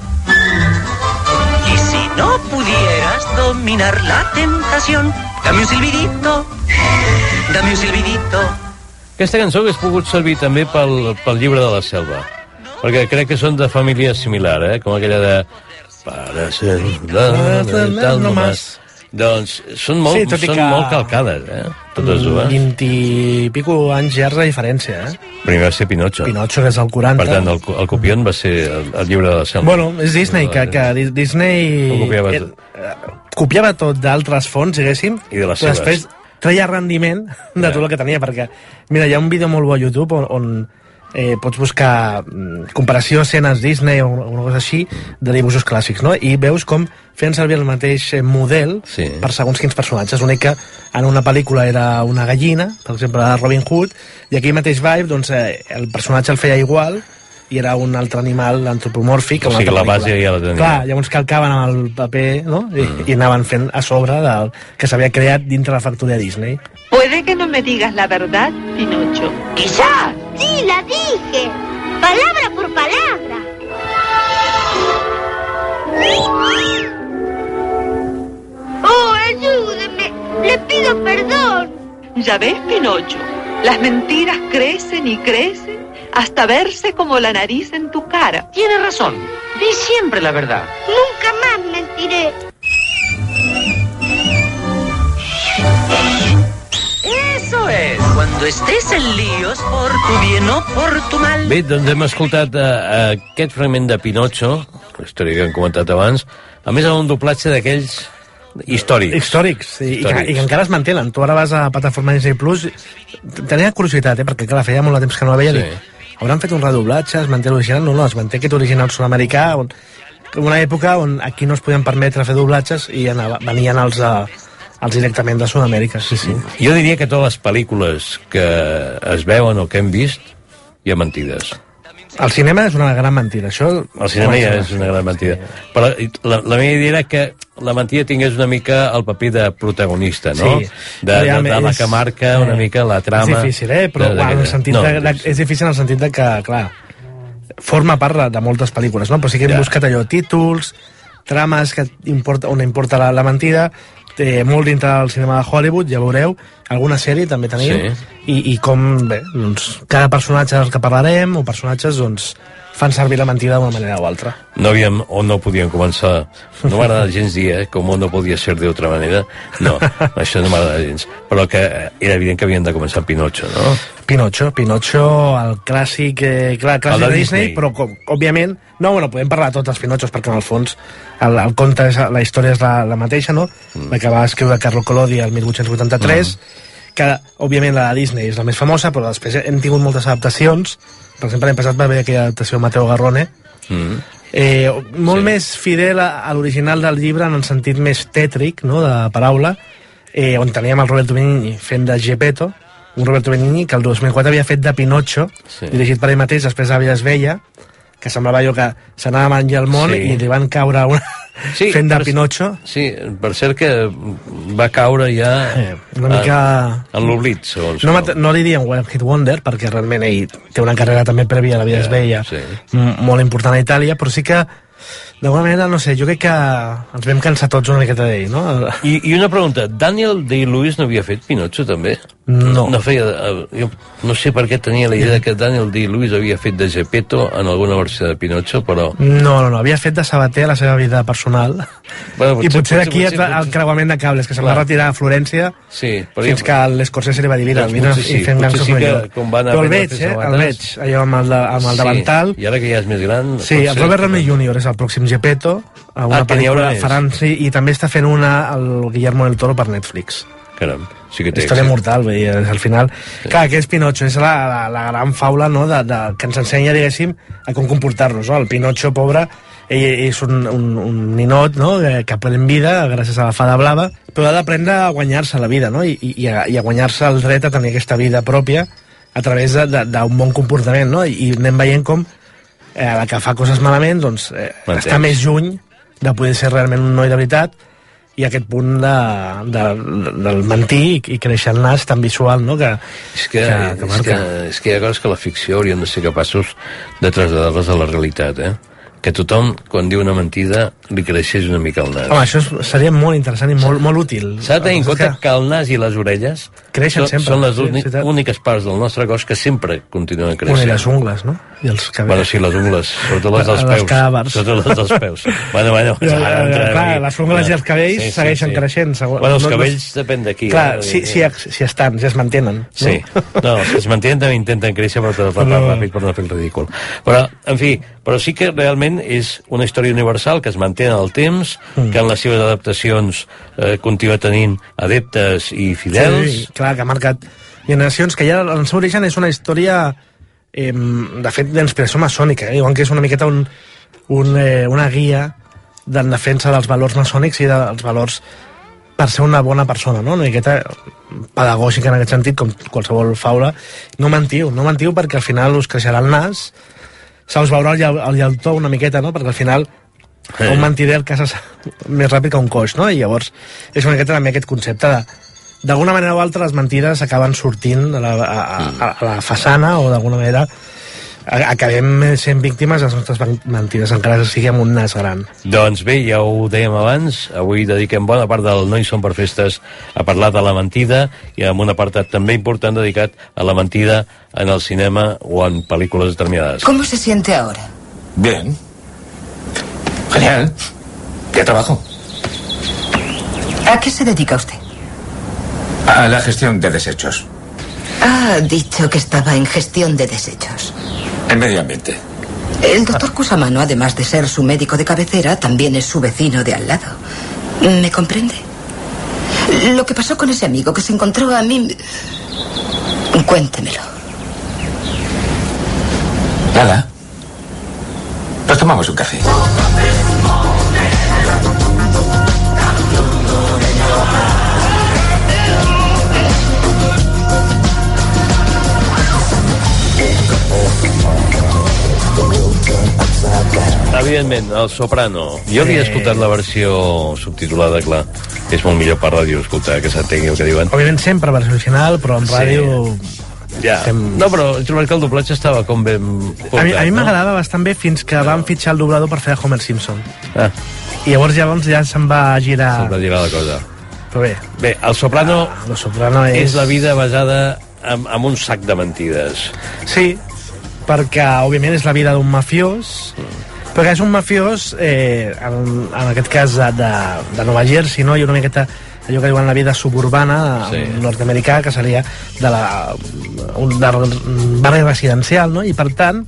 Y si no pudieras dominar la tentación, dame un silbidito, dame un silbidito. Aquesta cançó hagués pogut servir també pel, pel llibre de la selva, perquè crec que són de família similar, eh? com aquella de... Para ser tal nomás. Doncs són molt, Sí, tot són que- molt calcades, eh? Totes dues. 20 i pico anys ja és la diferència, eh? Primer va ser Pinocho. Pinocho, que és el 40. Per tant, el, el copion va ser el, el llibre de la selva. Bueno, és Disney, que, que Di- Disney... Ho copiava eh, eh, copiava tot d'altres fonts, diguéssim, I de les seves. després treia rendiment de tot el que tenia, perquè, mira, hi ha un vídeo molt bo a YouTube on, on eh, pots buscar mm, comparació escenes Disney o una cosa així de dibuixos clàssics, no? I veus com feien servir el mateix eh, model Sí. per segons quins personatges. L'únic que en una pel·lícula era una gallina, per exemple, la de Robin Hood, i aquí mateix vibe, doncs, eh, el personatge el feia igual, i era un altre animal antropomòrfic. O sigui, la base ja la tenia. Clar, llavors calcaven amb el paper, no? I, mm. i anaven fent a sobre del que s'havia creat dintre la factoria Disney. Puede que no me digas la verdad, Pinocho. ¡Quizá! Sí, la dije. Palabra por palabra. Oh, ayúdeme. Le pido perdón. Ya ves, Pinocho. Las mentiras crecen y crecen hasta verse como la nariz en tu cara. Tiene razón. Di siempre la verdad. Nunca más mentiré. Eso es, cuando estés en líos por tu bien o por tu mal. Bé, doncs hem escoltat uh, aquest fragment de Pinocho, la història que hem comentat abans, a més amb un doblatge d'aquells històrics. Històrics, i, i, que, Històrics. i que encara es mantenen. Tu ara vas a plataforma Disney Plus, tenia curiositat, eh? perquè clar, feia molt de temps que no la veia, Sí. sí. hauran fet un redoblatge, es manté l'original? No, no, es manté aquest original sud-americà, on, una època on aquí no es podien permetre fer doblatges i anava, venien els, uh, els directament de Sud-amèrica, sí, sí. Jo diria que totes les pel·lícules que es veuen o que hem vist hi ha mentides. El cinema és una gran mentida, això... El cinema ja és una gran mentida. Però la, la meva idea era que la mentida tingués una mica el paper de protagonista, no? Sí. de, de, Ja, de, la que marca una eh, mica la trama. És difícil, eh? Però de- de, en el de- sentit no, de, de, és difícil en el sentit de que, clar, forma part de, de moltes pel·lícules, no? Però sí que hem Ja. buscat allò, títols, trames que importa, on importa la, la mentida, té molt dintre del cinema de Hollywood, ja veureu, alguna sèrie també tenim, Sí. i, i com, bé, doncs, cada personatge del que parlarem, o personatges, doncs, fan servir la mentida d'una manera o altra. no havíem, o no podíem començar no m'agrada gens dir, eh, com no podia ser d'altra manera no, això no m'agrada gens però que eh, era evident que havien de començar Pinocho no? Pinocho, Pinocho, el clàssic, eh, clar, clàssic El de de Disney, Disney. però com, òbviament, no, bueno, podem parlar de tots els Pinochos, perquè en el fons el, el conte, és, la història és la, la mateixa, no? Mm. La que va escriure Carlo Collodi el 1883, mm. que, òbviament, la de Disney és la més famosa, però després hem tingut moltes adaptacions. Per exemple, l'any passat va haver aquella adaptació de Mateo Garrone, Mm. eh, molt sí. més fidel a, a l'original del llibre en el sentit més tètric no, de paraula eh, on teníem el Roberto Benigni fent de Gepetto un Roberto Benigni que el 2004 havia fet de Pinocho Sí. dirigit per ell mateix, després es veia que semblava allò que s'anava a menjar el món Sí. i li van caure una... Sí, fent de per- Pinocho Sí, per cert que va caure ja Eh, una mica... en l'oblit, segons. no, no li diem One Hit Wonder perquè realment ell té una carrera també prèvia a la vida Ja, es veia sí. molt important a Itàlia però sí que d'alguna manera, no sé, jo crec que ens vam cansar tots una miqueta d'ell, no? I, I una pregunta, Daniel Day-Lewis no havia fet Pinocho, també? No. No feia... eh, Jo no sé per què tenia la idea que Daniel Day-Lewis havia fet de Gepetto en alguna versió de Pinocho, però... No, no, no, havia fet de sabater a la seva vida personal Bueno, i potser d'aquí potser- el, el creuament de cables, que se'n va retirar a Florència Sí, però fins que l'Escorsese li va dir, mira, Doncs vine potser sí, i fem potser gansos sí que jo. anar Però el fent veig, eh, el veig, allò amb el, de, amb el davantal. Sí, i ara que ja és més gran... Sí, el Robert Romney Jr. és el pròxim Gepetto, a una Ah, pel·lícula faran, sí, i també està fent una el Guillermo del Toro per Netflix. Caram, sí que té Història èxit. mortal, dir, al final... Sí. Clar, que és Pinocho, és la, la, la gran faula no, de, de, que ens ensenya, diguéssim, a com comportar-nos. No? El Pinocho, pobre, ell, és un, un, un ninot no? que, pren vida gràcies a la fada blava, però ha d'aprendre a guanyar-se la vida no? I, i, i a, i a guanyar-se el dret a tenir aquesta vida pròpia a través de- de- d'un bon comportament, no? I anem veient com eh, la que fa coses malament doncs, eh, està més lluny de poder ser realment un noi de veritat i aquest punt de, de, del mentir i, i créixer el nas tan visual no? que, És que, que, que és, que, marca. és que hi ha coses que la ficció haurien de ser capaços de traslladar-les a la realitat, eh? Que tothom, quan diu una mentida, li creixés una mica el nas. Home, això seria molt interessant i molt, molt útil. S'ha de tenir en que compte que el nas i les orelles Creixen són, sempre, són les sí, sí, úniques parts del nostre cos que sempre continuen que... Bueno, i creixent. les ungles, no? I els cabells. Bueno, sí, les ungles, sobretot les dels Les peus. cadàvers. Sobretot les dels peus. Bueno, bueno, Ja, ja, entrem clar, les ungles i els cabells segueixen creixent, segur- Bueno, els no- no- cabells depèn d'aquí. Clar, eh? si, si, si estan, si es mantenen. Sí, no, els que es mantenen també intenten créixer però tot Però- ràpid per no fer el ridícul. Però, en fi, però sí que realment és una història universal que es manté en el temps, Mm. que en les seves adaptacions eh, continua tenint adeptes i fidels. Sí, clar, que ha marcat generacions, que ja en seu origen és una història, eh, de fet, d'inspiració maçònica, eh? igual que és una miqueta un, un, eh, una guia en defensa dels valors maçònics i dels valors per ser una bona persona, no? Una miqueta pedagògica en aquest sentit, com qualsevol faula. No mentiu, no mentiu perquè al final us creixerà el nas, se us veurà el, el llautó una miqueta, no? Perquè al final Eh. un mentider el caça més ràpid que un coix, no? I llavors és una miqueta també aquest concepte de d'alguna manera o altra les mentides acaben sortint a la, a, a, a la façana o d'alguna manera acabem sent víctimes de les nostres mentides encara que siguem un nas gran Doncs bé, ja ho dèiem abans, avui dediquem bona part del No hi som per festes a parlar de la mentida i amb un apartat també important dedicat a la mentida en el cinema o en pel·lícules determinades. ¿Cómo se siente ahora? Bien. Genial. Ya trabajo. ¿A qué se dedica usted? A la gestión de desechos. Ha dicho que estaba en gestión de desechos. En medio ambiente. El doctor Cusamano, además de ser su médico de cabecera, también es su vecino de al lado. ¿Me comprende? Lo que pasó con ese amigo que se encontró a mí... Cuéntemelo. Nada. Nos tomamos un café. Evidentment, el Soprano. Jo havia Sí. escoltat la versió subtitulada, clar. És molt millor per ràdio escoltar, que s'entengui el que diuen. Òbviament sempre versió original, però en Sí. ràdio... Ja. No, però he trobat que el doblatge estava com ben A mi, a mi no? m'agradava bastant bé fins que van fitxar el doblador per fer Homer Simpson. Ah. I llavors llavors ja se'n va girar... Se'n va girar la cosa. Però bé. Bé, el Soprano, el Soprano és... és la vida basada en, en un sac de mentides. Sí, perquè òbviament és la vida d'un mafiós, però que és un mafiós, eh, en, en aquest cas de, de, Nova Jersey, no? i una miqueta allò que diuen la vida suburbana Sí. sí. nord-americà, que seria de la, un, de un barri residencial, no? i per tant,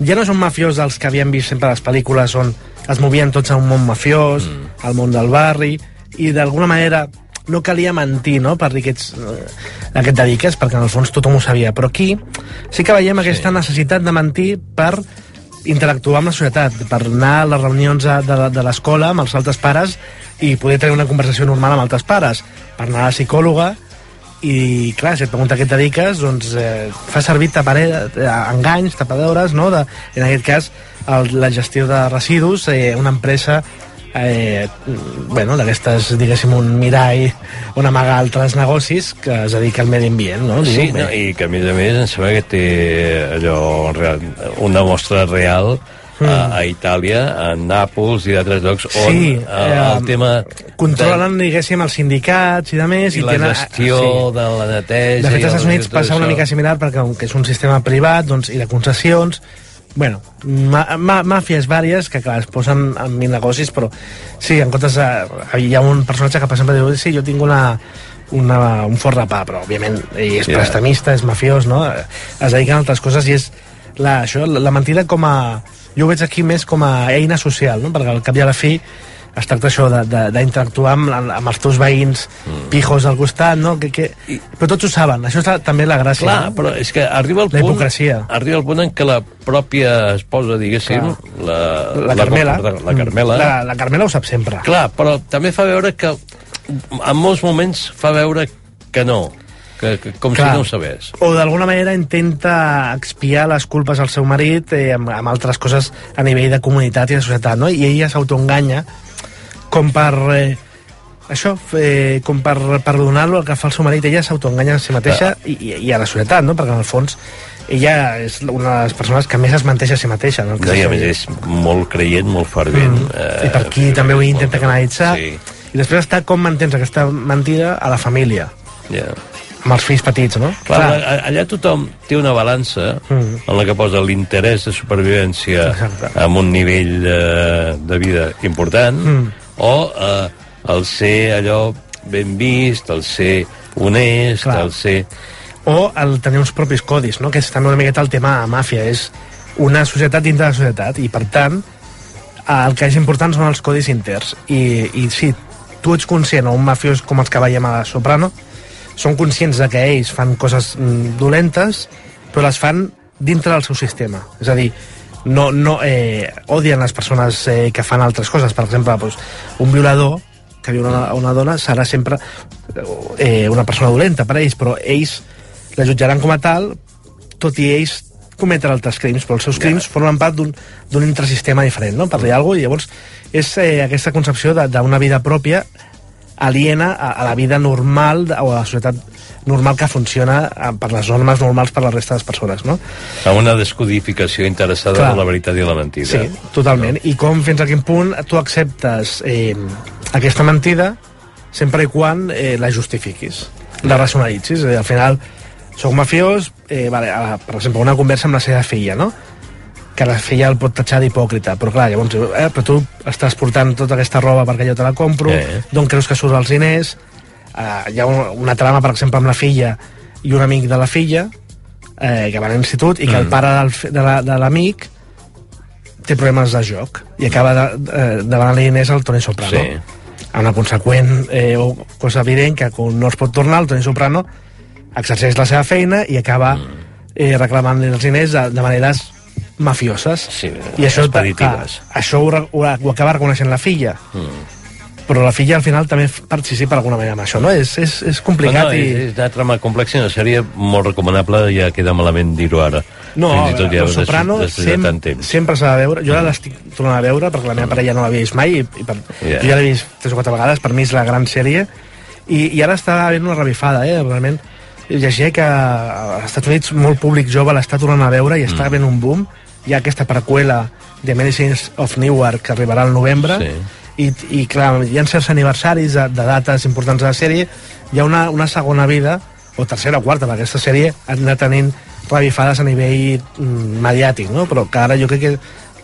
ja no és un mafiós dels que havíem vist sempre a les pel·lícules on es movien tots a un món mafiós, mm. al món del barri, i d'alguna manera no calia mentir, no?, per dir que ets, eh, a què et dediques, perquè en el fons tothom ho sabia. Però aquí sí que veiem aquesta necessitat de mentir per interactuar amb la societat, per anar a les reunions de, de, de l'escola amb els altres pares i poder tenir una conversació normal amb altres pares, per anar a la psicòloga i clar, si et pregunta què et dediques doncs eh, fa servir tapare, eh, enganys, tapadores no? de, en aquest cas el, la gestió de residus eh, una empresa eh, bueno, d'aquestes, diguéssim, un mirall on amaga altres negocis que es dedica al medi ambient, no? Sí, no, i que a més a més em sembla que té allò una mostra real Mm. a, a Itàlia, a Nàpols i d'altres llocs on Sí, eh, el eh, tema controlen, diguéssim, els sindicats i de més. i la tenen- gestió de la neteja... De fet, i als Estats el- Units passa una mica similar perquè com que és un sistema privat doncs, i de concessions bueno, màfies vàries que clar, es posen en mil negocis però sí, en comptes de, hi ha un personatge que per exemple diu sí, jo tinc una, una, un forn de pa però òbviament ell és Ja. prestamista, és mafiós no? es dediquen a altres coses i és la, això, la, la mentida com a jo ho veig aquí més com a eina social no? perquè al cap i a la fi es tracta això d'interactuar amb, amb els teus veïns mm. pijos al costat, no? Que, que... Però tots ho saben, això és la- també la gràcia. Clar, no? però és que arriba el La punt... hipocresia. Arriba el punt en què la pròpia esposa, diguéssim, la, La Carmela. La, la Carmela... La, la Carmela ho sap sempre. Clar, però també fa veure que en molts moments fa veure que no, que, que com Clar. si no ho sabés. O d'alguna manera intenta expiar les culpes al seu marit eh, amb, amb altres coses a nivell de comunitat i de societat, no? I ella s'autoenganya com per... Eh, això, eh, com per perdonar-lo el que fa el seu marit, ella s'autoenganya a si mateixa i, i, i a la societat, no? Perquè en el fons ella és una de les persones que més es menteix a si mateixa. No? No, I a més és molt creient, molt fervent. Mm. Eh, I per aquí també ho intenta canalitzar. Sí. I després està com mantens aquesta mentida a la família, Ja. amb els fills petits, no? Clar, Clar. allà tothom té una balança Mm. en la que posa l'interès de supervivència Exacte. amb un nivell eh, de vida important Mm. O eh, el ser allò ben vist, el ser honest, Clar. el ser... o el tenir uns propis codis, no? que és també una miqueta el tema de màfia, és una societat dintre de la societat, i per tant el que és important són els codis interns. I, i si tu ets conscient, o un mafiós com els que veiem a la Soprano, són conscients de que ells fan coses mm, dolentes, però les fan dintre del seu sistema. És a dir, no, no eh, odien les persones eh, que fan altres coses. Per exemple, doncs, un violador que viu una, una dona serà sempre eh, una persona dolenta per a ells, però ells la jutjaran com a tal, tot i ells cometre altres crims, però els seus crims formen part d'un intrasistema diferent, no? per dir alguna cosa, i llavors és eh, aquesta concepció d'una vida pròpia aliena a, a la vida normal o a la societat normal que funciona eh, per les normes normals per la resta de les persones, no? amb una descodificació interessada Clar. de la veritat i la mentida. Sí, totalment. I com, fins a quin punt tu acceptes eh, aquesta mentida sempre i quan eh, la justifiquis, la racionalitzis. Eh, al final, soc mafiós, eh, vale, a per exemple, una conversa amb la seva filla, no? Que la filla el pot tatxar d'hipòcrita, però clar, llavors, eh, però tu estàs portant tota aquesta roba perquè jo te la compro, Eh. d'on creus que surts els diners, eh, hi ha una, una trama, per exemple, amb la filla i un amic de la filla, eh, que van a l'institut, i que el Mm. pare del, de la- de l'amic té problemes de joc i acaba de, eh, demanant-li diners al Toni Soprano. Sí. Amb una conseqüent eh, o cosa evident que quan no es pot tornar, el Toni Soprano exerceix la seva feina i acaba Mm. eh, reclamant-li els diners de, de maneres mafioses. Sí, I això, expeditives. clar, això ho, ho, ho acaba reconeixent la filla. Mm. però la filla al final també participa d'alguna manera amb això, no? És, és, és complicat no, no, i... és, és una trama complexa i una sèrie molt recomanable, ja queda malament dir-ho ara. No, Fins i tot ja Los Soprano després de sem tant temps. sempre s'ha de veure. Jo ara l'estic tornant a veure perquè la meva parella no l'havia vist mai i, i per, Ja. jo ja l'he vist tres o quatre vegades, per mi és la gran sèrie i, i ara està havent una revifada, eh? Realment llegia que als Estats Units molt públic jove l'està tornant a veure i està havent un boom. Hi ha aquesta preqüela de Medicines of Newark que arribarà al novembre Sí. i, i clar, hi ha certs aniversaris de, de dates importants de la sèrie hi ha una, una segona vida o tercera o quarta, perquè aquesta sèrie ha anat tenint revifades a nivell mm, mediàtic, no? però que ara jo crec que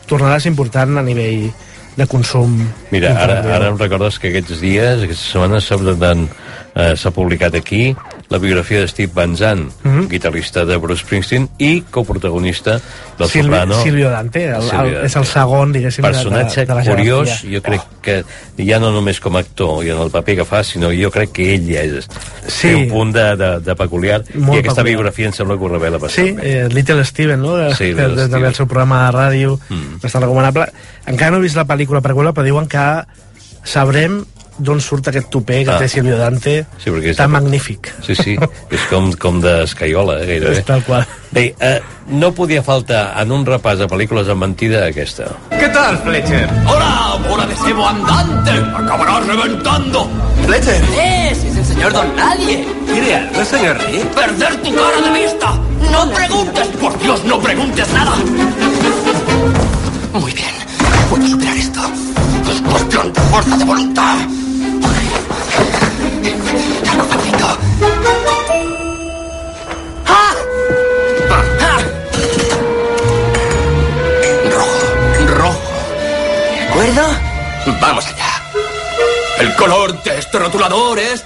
tornarà a ser important a nivell de consum Mira, ara, ara em recordes que aquests dies, aquesta setmana, s'ha eh, publicat aquí la biografia de Steve Van Zandt, Mhm. guitarrista de Bruce Springsteen i coprotagonista del Silvi- Soprano. Silvio Dante, el, Silvio el, Dante. és el segon, diguéssim, de- personatge de, de la curiós, jerarquia. jo crec que ja no només com a actor i en el paper que fa, sinó jo crec que ell ja és Sí. té un punt de, de, de peculiar Molt i aquesta peculiar. biografia em sembla que ho revela Sí, bastant. eh, Little Steven, no? Sí, que, Little també Steven. el seu programa de ràdio, Mm. bastant recomanable. Encara no he vist la pel·lícula preqüela, però diuen que sabrem d'on surt aquest tupé que Ah. té Silvio Dante Sí, perquè és tan de- magnífic. Sí, sí, és com, com d'escaiola, eh, gairebé. És tal qual. Bé, eh, no podia faltar en un repàs de pel·lícules amb mentida aquesta. ¿Qué tal, Fletcher? ¡Hola, bola de cebo andante! ¡Acabarás reventando! ¡Fletcher! ¡Ese es el señor Don Nadie! ¿Quiere algo, señor Rick? ¡Perder tu cara de vista! ¡No preguntes! ¡Por Dios, no preguntes nada! Muy bien, puedo superar esto. Es cuestión de fuerza de voluntad. Ya lo facilito. ¡Ah! ¡Ah! Rojo, rojo. ¿De acuerdo? Vamos allá. El color de este rotulador es...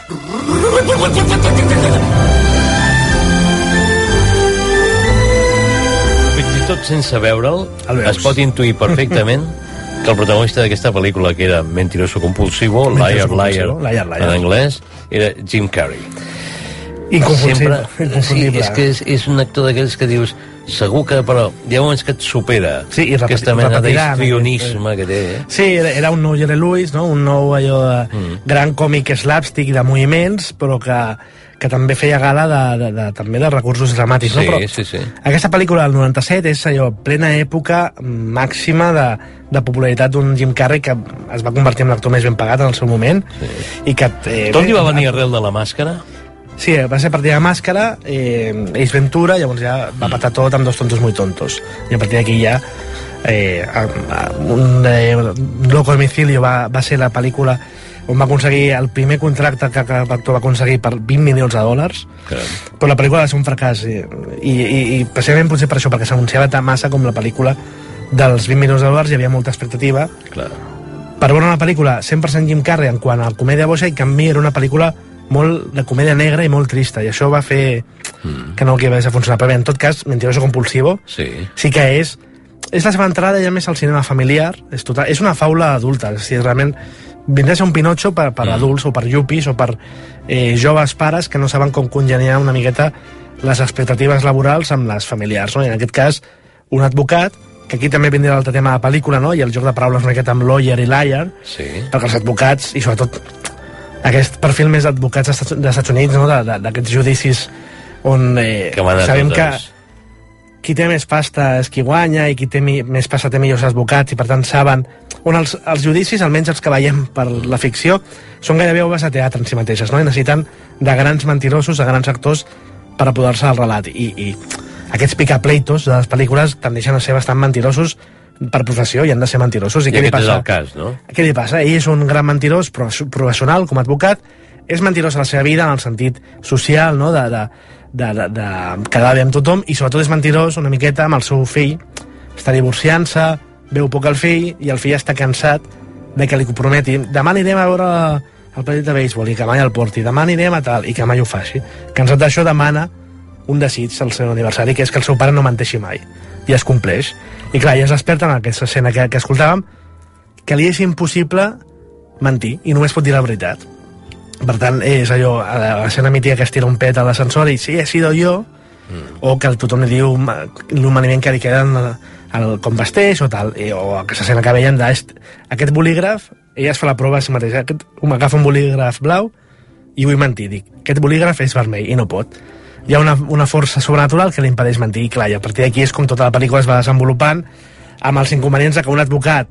Fins i tot sense veure'l, es pot intuir perfectament que el protagonista d'aquesta pel·lícula, que era Mentiroso Compulsivo, Liar, Mentiroso Liar, Liar, Liar. en anglès, era Jim Carrey. Inconfundible, sí, inconfundible. és que és, és un actor d'aquells que dius segur que, però hi ha moments que et supera Sí, i repeti- aquesta mena d'histrionisme que té, eh? Sí, era, era un nou Jerry Lewis, no? un nou allò de Mm. gran còmic slapstick de moviments, però que, que també feia gala de, de, de, també de recursos dramàtics. Sí, no? Però sí, sí. Aquesta pel·lícula del 97 és allò, plena època màxima de, de popularitat d'un Jim Carrey que es va convertir en l'actor més ben pagat en el seu moment sí. i que... Eh, Tot li va venir arrel de la màscara? Sí, va ser a partir de Màscara, eh, Ace Ventura, llavors ja va patar tot amb dos tontos muy tontos. I a partir d'aquí ja eh, un eh, Loco Domicilio va, va ser la pel·lícula on va aconseguir el primer contracte que cap actor va aconseguir per 20 milions de dòlars Caram. però la pel·lícula va ser un fracàs i, i, i, i precisament potser per això perquè s'anunciava tan massa com la pel·lícula dels 20 milions de dòlars hi havia molta expectativa Clar. per veure una pel·lícula 100% Jim Carrey en quant a comèdia boja i en canvi era una pel·lícula molt de comèdia negra i molt trista i això va fer Mm. que no que vagi a funcionar però bé, en tot cas, Mentiroso Compulsivo Sí. sí que és és la seva entrada ja més al cinema familiar és, total, és una faula adulta és dir, realment vindrà a ser un Pinocho per, per Mm. adults o per yuppies o per eh, joves pares que no saben com congeniar una miqueta les expectatives laborals amb les familiars no? i en aquest cas un advocat que aquí també vindrà l'altre tema de la pel·lícula no? i el joc de paraules una miqueta amb lawyer i liar Sí. perquè els advocats, i sobretot aquest perfil més d'advocats dels Estats- Units, no? d'aquests judicis on eh, Que sabem que qui té més pasta és qui guanya i qui té més pasta té millors advocats i per tant saben on els, els judicis, almenys els que veiem per la ficció, són gairebé obres de teatre en si mateixes, no? i necessiten de grans mentirosos, de grans actors per apoderar-se del relat i, i aquests picapleitos de les pel·lícules tendeixen a ser bastant mentirosos per professió i han de ser mentirosos i, I què li aquest és passa? el cas, no? Què li passa? Ell és un gran mentirós profes- professional com a advocat, és mentirós a la seva vida en el sentit social, no? de, de, de, de, de quedar bé amb tothom, i sobretot és mentirós una miqueta amb el seu fill. Està divorciant-se, veu poc el fill, i el fill està cansat de que li comprometi. Demà anirem a veure el partit de béisbol i que mai el porti. Demà anirem a tal, i que mai ho faci. Cansat d'això demana un desig al seu aniversari, que és que el seu pare no menteixi mai. I es compleix. I clar, ja es desperta en aquesta escena que, que escoltàvem, que li és impossible mentir i només pot dir la veritat. Per tant, és allò, a la escena mítica que es tira un pet a l'ascensor i sí, he sido jo, mm. o que tothom li diu ma- l'humaniment que li queda en el, com vesteix o tal, i, o aquesta escena que veiem de est- aquest bolígraf ella es fa la prova a si mateixa. Aquest, agafa un bolígraf blau i vull mentir. Dic, aquest bolígraf és vermell i no pot. Hi ha una, una força sobrenatural que li impedeix mentir. I clar, i a partir d'aquí és com tota la pel·lícula es va desenvolupant amb els inconvenients de que un advocat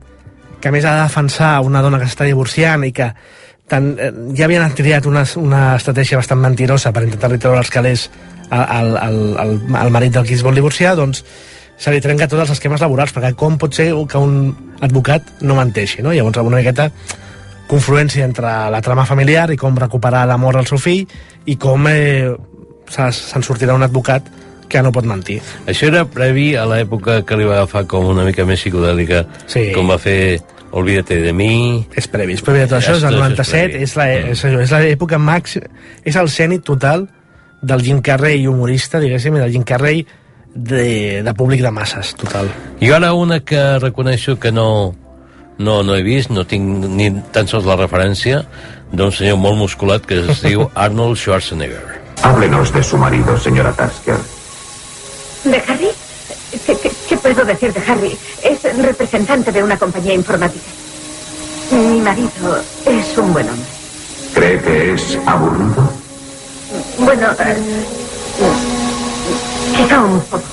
que més ha de defensar una dona que s'està divorciant i que tant, eh, ja havien triat una, una estratègia bastant mentirosa per intentar-li treure els calés al, al, al, al marit del qui es vol divorciar, doncs se li trenca tots els esquemes laborals, perquè com pot ser que un advocat no menteixi, no? Llavors, una miqueta confluència entre la trama familiar i com recuperar l'amor al seu fill i com eh, se- se'n sortirà un advocat que no pot mentir. Això era previ a l'època que li va agafar com una mica més psicodèlica, Sí. com va fer Olvídate de mi... És previ, és previ de tot això, és el 97, és la- és allò, és l'època màxima, és el cènit total del Jim Carrey humorista, diguéssim, i del Jim Carrey de, de públic de masses, total. I ara una que reconeixo que no, no, no he vist, no tinc ni tan sols la referència, d'un senyor molt musculat que es diu Arnold Schwarzenegger. Háblenos de su marido, señora Tasker. ¿De Harry? ¿Qué, qué, qué puedo decir de Harry? Es representante de una compañía informática. Mi marido es un buen hombre. ¿Cree que es aburrido? Bueno, eh, poco.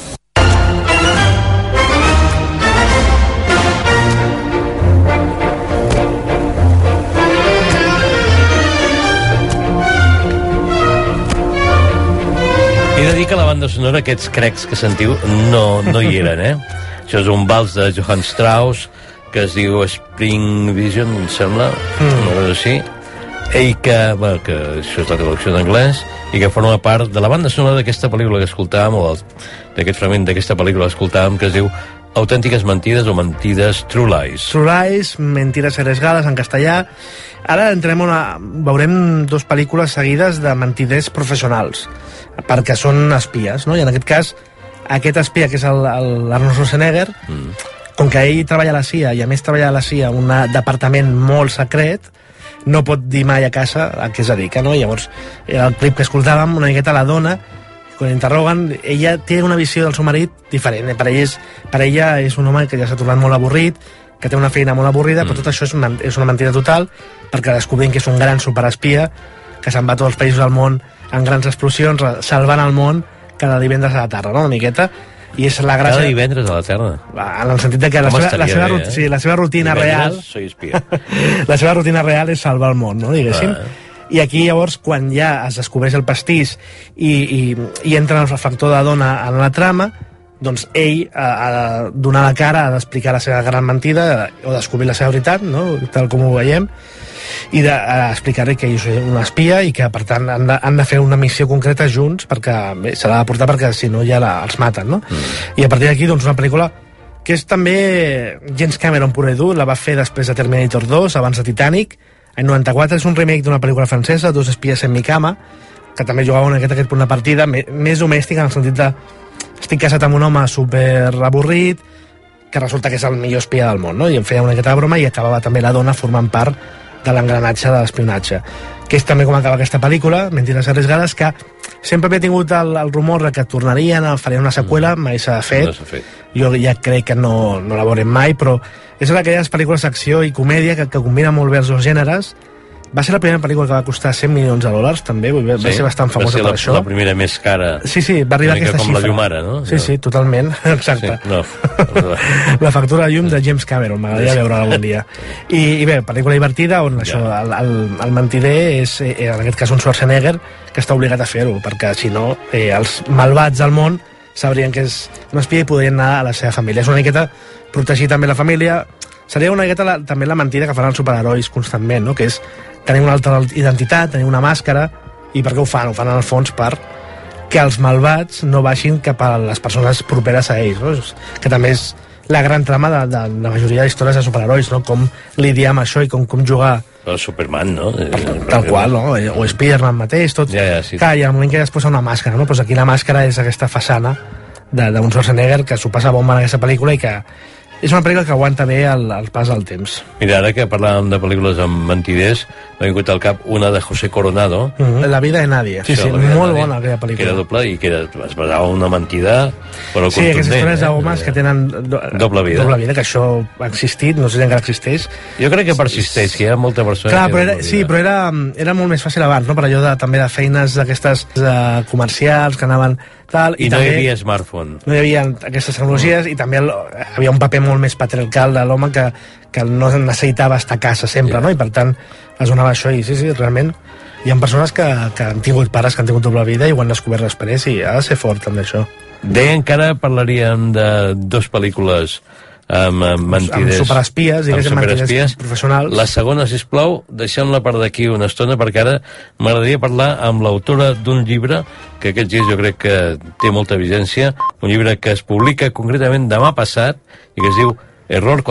He de dir que la banda sonora, aquests crecs que sentiu, no, no hi eren, eh? Això és un vals de Johann Strauss, que es diu Spring Vision, em sembla, mm. una cosa així, i que, bueno, que això és la traducció d'anglès, i que forma part de la banda sonora d'aquesta pel·lícula que escoltàvem, o d'aquest fragment d'aquesta pel·lícula que escoltàvem, que es diu Autèntiques mentides o mentides True Lies. True Lies, Mentiras arriesgadas en castellà. Ara entrem una... veurem dos pel·lícules seguides de mentiders professionals, perquè són espies, no? I en aquest cas, aquest espia, que és l'Arnold Schwarzenegger, mm. com que ell treballa a la CIA, i a més treballa a la CIA un departament molt secret, no pot dir mai a casa a què es dedica, no? I llavors, el clip que escoltàvem, una miqueta la dona, quan interroguen, ella té una visió del seu marit diferent. Per, ell és, per ella és un home que ja s'ha tornat molt avorrit, que té una feina molt avorrida, mm. però tot això és una, és una mentida total, perquè descobrim que és un gran superespia, que se'n va a tots els països del món en grans explosions, salvant el món cada divendres a la tarda, no? Una miqueta. I és la gràcia... Cada divendres a la Terra. En el sentit de que la Com seva, la, seva, bé, eh? sí, la seva rutina Divendres real... Soy espia. la seva rutina real és salvar el món, no? diguéssim. Ah. I aquí llavors, quan ja es descobreix el pastís i, i, i entra el factor de dona en la trama, doncs ell ha, ha de donar la cara, ha d'explicar la seva gran mentida o descobrir la seva veritat, no? tal com ho veiem, i d'explicar-li que ell és un espia i que per tant han de, han de fer una missió concreta junts perquè l'ha de portar perquè si no ja la, els maten no? mm. i a partir d'aquí doncs una pel·lícula que és també James Cameron pur i dur la va fer després de Terminator 2 abans de Titanic en 94 és un remake d'una pel·lícula francesa Dos espies en mi cama que també jugava una miqueta aquest punt de partida més domèstic en el sentit de estic casat amb un home super avorrit que resulta que és el millor espia del món, no? I em feia una de broma i acabava també la dona formant part de l'engranatge de l'espionatge. Que és també com acaba aquesta pel·lícula, Mentides arriesgades, que sempre havia tingut el, el rumor de que tornarien, a farien una seqüela, mai s'ha fet. No fet. Jo ja crec que no, no la veurem mai, però és d'aquelles pel·lícules d'acció i comèdia que, que combina molt bé els dos gèneres. Va ser la primera pel·lícula que va costar 100 milions de dòlars, també, vull dir, va ser bastant va famosa ser per la, això. la primera més cara. Sí, sí, va arribar mica aquesta com xifra. la llum ara, no? Sí, sí, totalment, exacte. Sí, no. la factura de llum de James Cameron, m'agradaria Sí. veure algun dia. I, I bé, pel·lícula divertida on això, el, el, el mentider és, eh, en aquest cas, un Schwarzenegger que està obligat a fer-ho, perquè si no, eh, els malvats del món sabrien que és un espia i podrien anar a la seva família. És una miqueta protegir també la família. Seria una miqueta la, també la mentida que fan els superherois constantment, no? que és tenir una altra identitat, tenir una màscara, i per què ho fan? Ho fan en el fons per que els malvats no baixin cap a les persones properes a ells, no? Que també és la gran trama de, de la majoria d'històries de superherois, no? com lidiar amb això i com, com jugar El Superman, no? tal qual, no? o Spiderman mateix, tot. Ja, ja, sí. Clar, i al moment que ja es posa una màscara, no? pues aquí la màscara és aquesta façana de- d'un Schwarzenegger que s'ho passa bomba en aquesta pel·lícula i que, és una pel·lícula que aguanta bé el, el pas del temps. Mira, ara que parlàvem de pel·lícules amb mentiders, m'ha vingut al cap una de José Coronado. Mm -hmm. La vida de nadie. Sí, sí, de molt bona aquella Que pel·lícula. era doble i que era, es basava en una mentida, però Sí, aquestes contundent. històries eh? d'homes que tenen do, Doble vida. doble vida, que això ha existit, no sé si encara existeix. Jo crec que persisteix, que hi ha molta persona Clar, que però era, sí, però era, era molt més fàcil abans, no? per allò de, també de feines d'aquestes eh, comercials que anaven tal, I, no també hi havia smartphone. no hi havia aquestes tecnologies i també el, havia un paper molt més patriarcal de l'home que, que no necessitava estar a casa sempre, yeah. no? i per tant es donava això i sí, sí, realment hi ha persones que, que han tingut pares que han tingut doble vida i ho han descobert després i ha de ser fort també això Deia encara parlaríem de dos pel·lícules amb, amb mentiders. amb superespies, diguéssim, amb superespies. professionals. La segona, si plau, deixem-la per d'aquí una estona, perquè ara m'agradaria parlar amb l'autora d'un llibre que aquests dies jo crec que té molta vigència, un llibre que es publica concretament demà passat i que es diu Error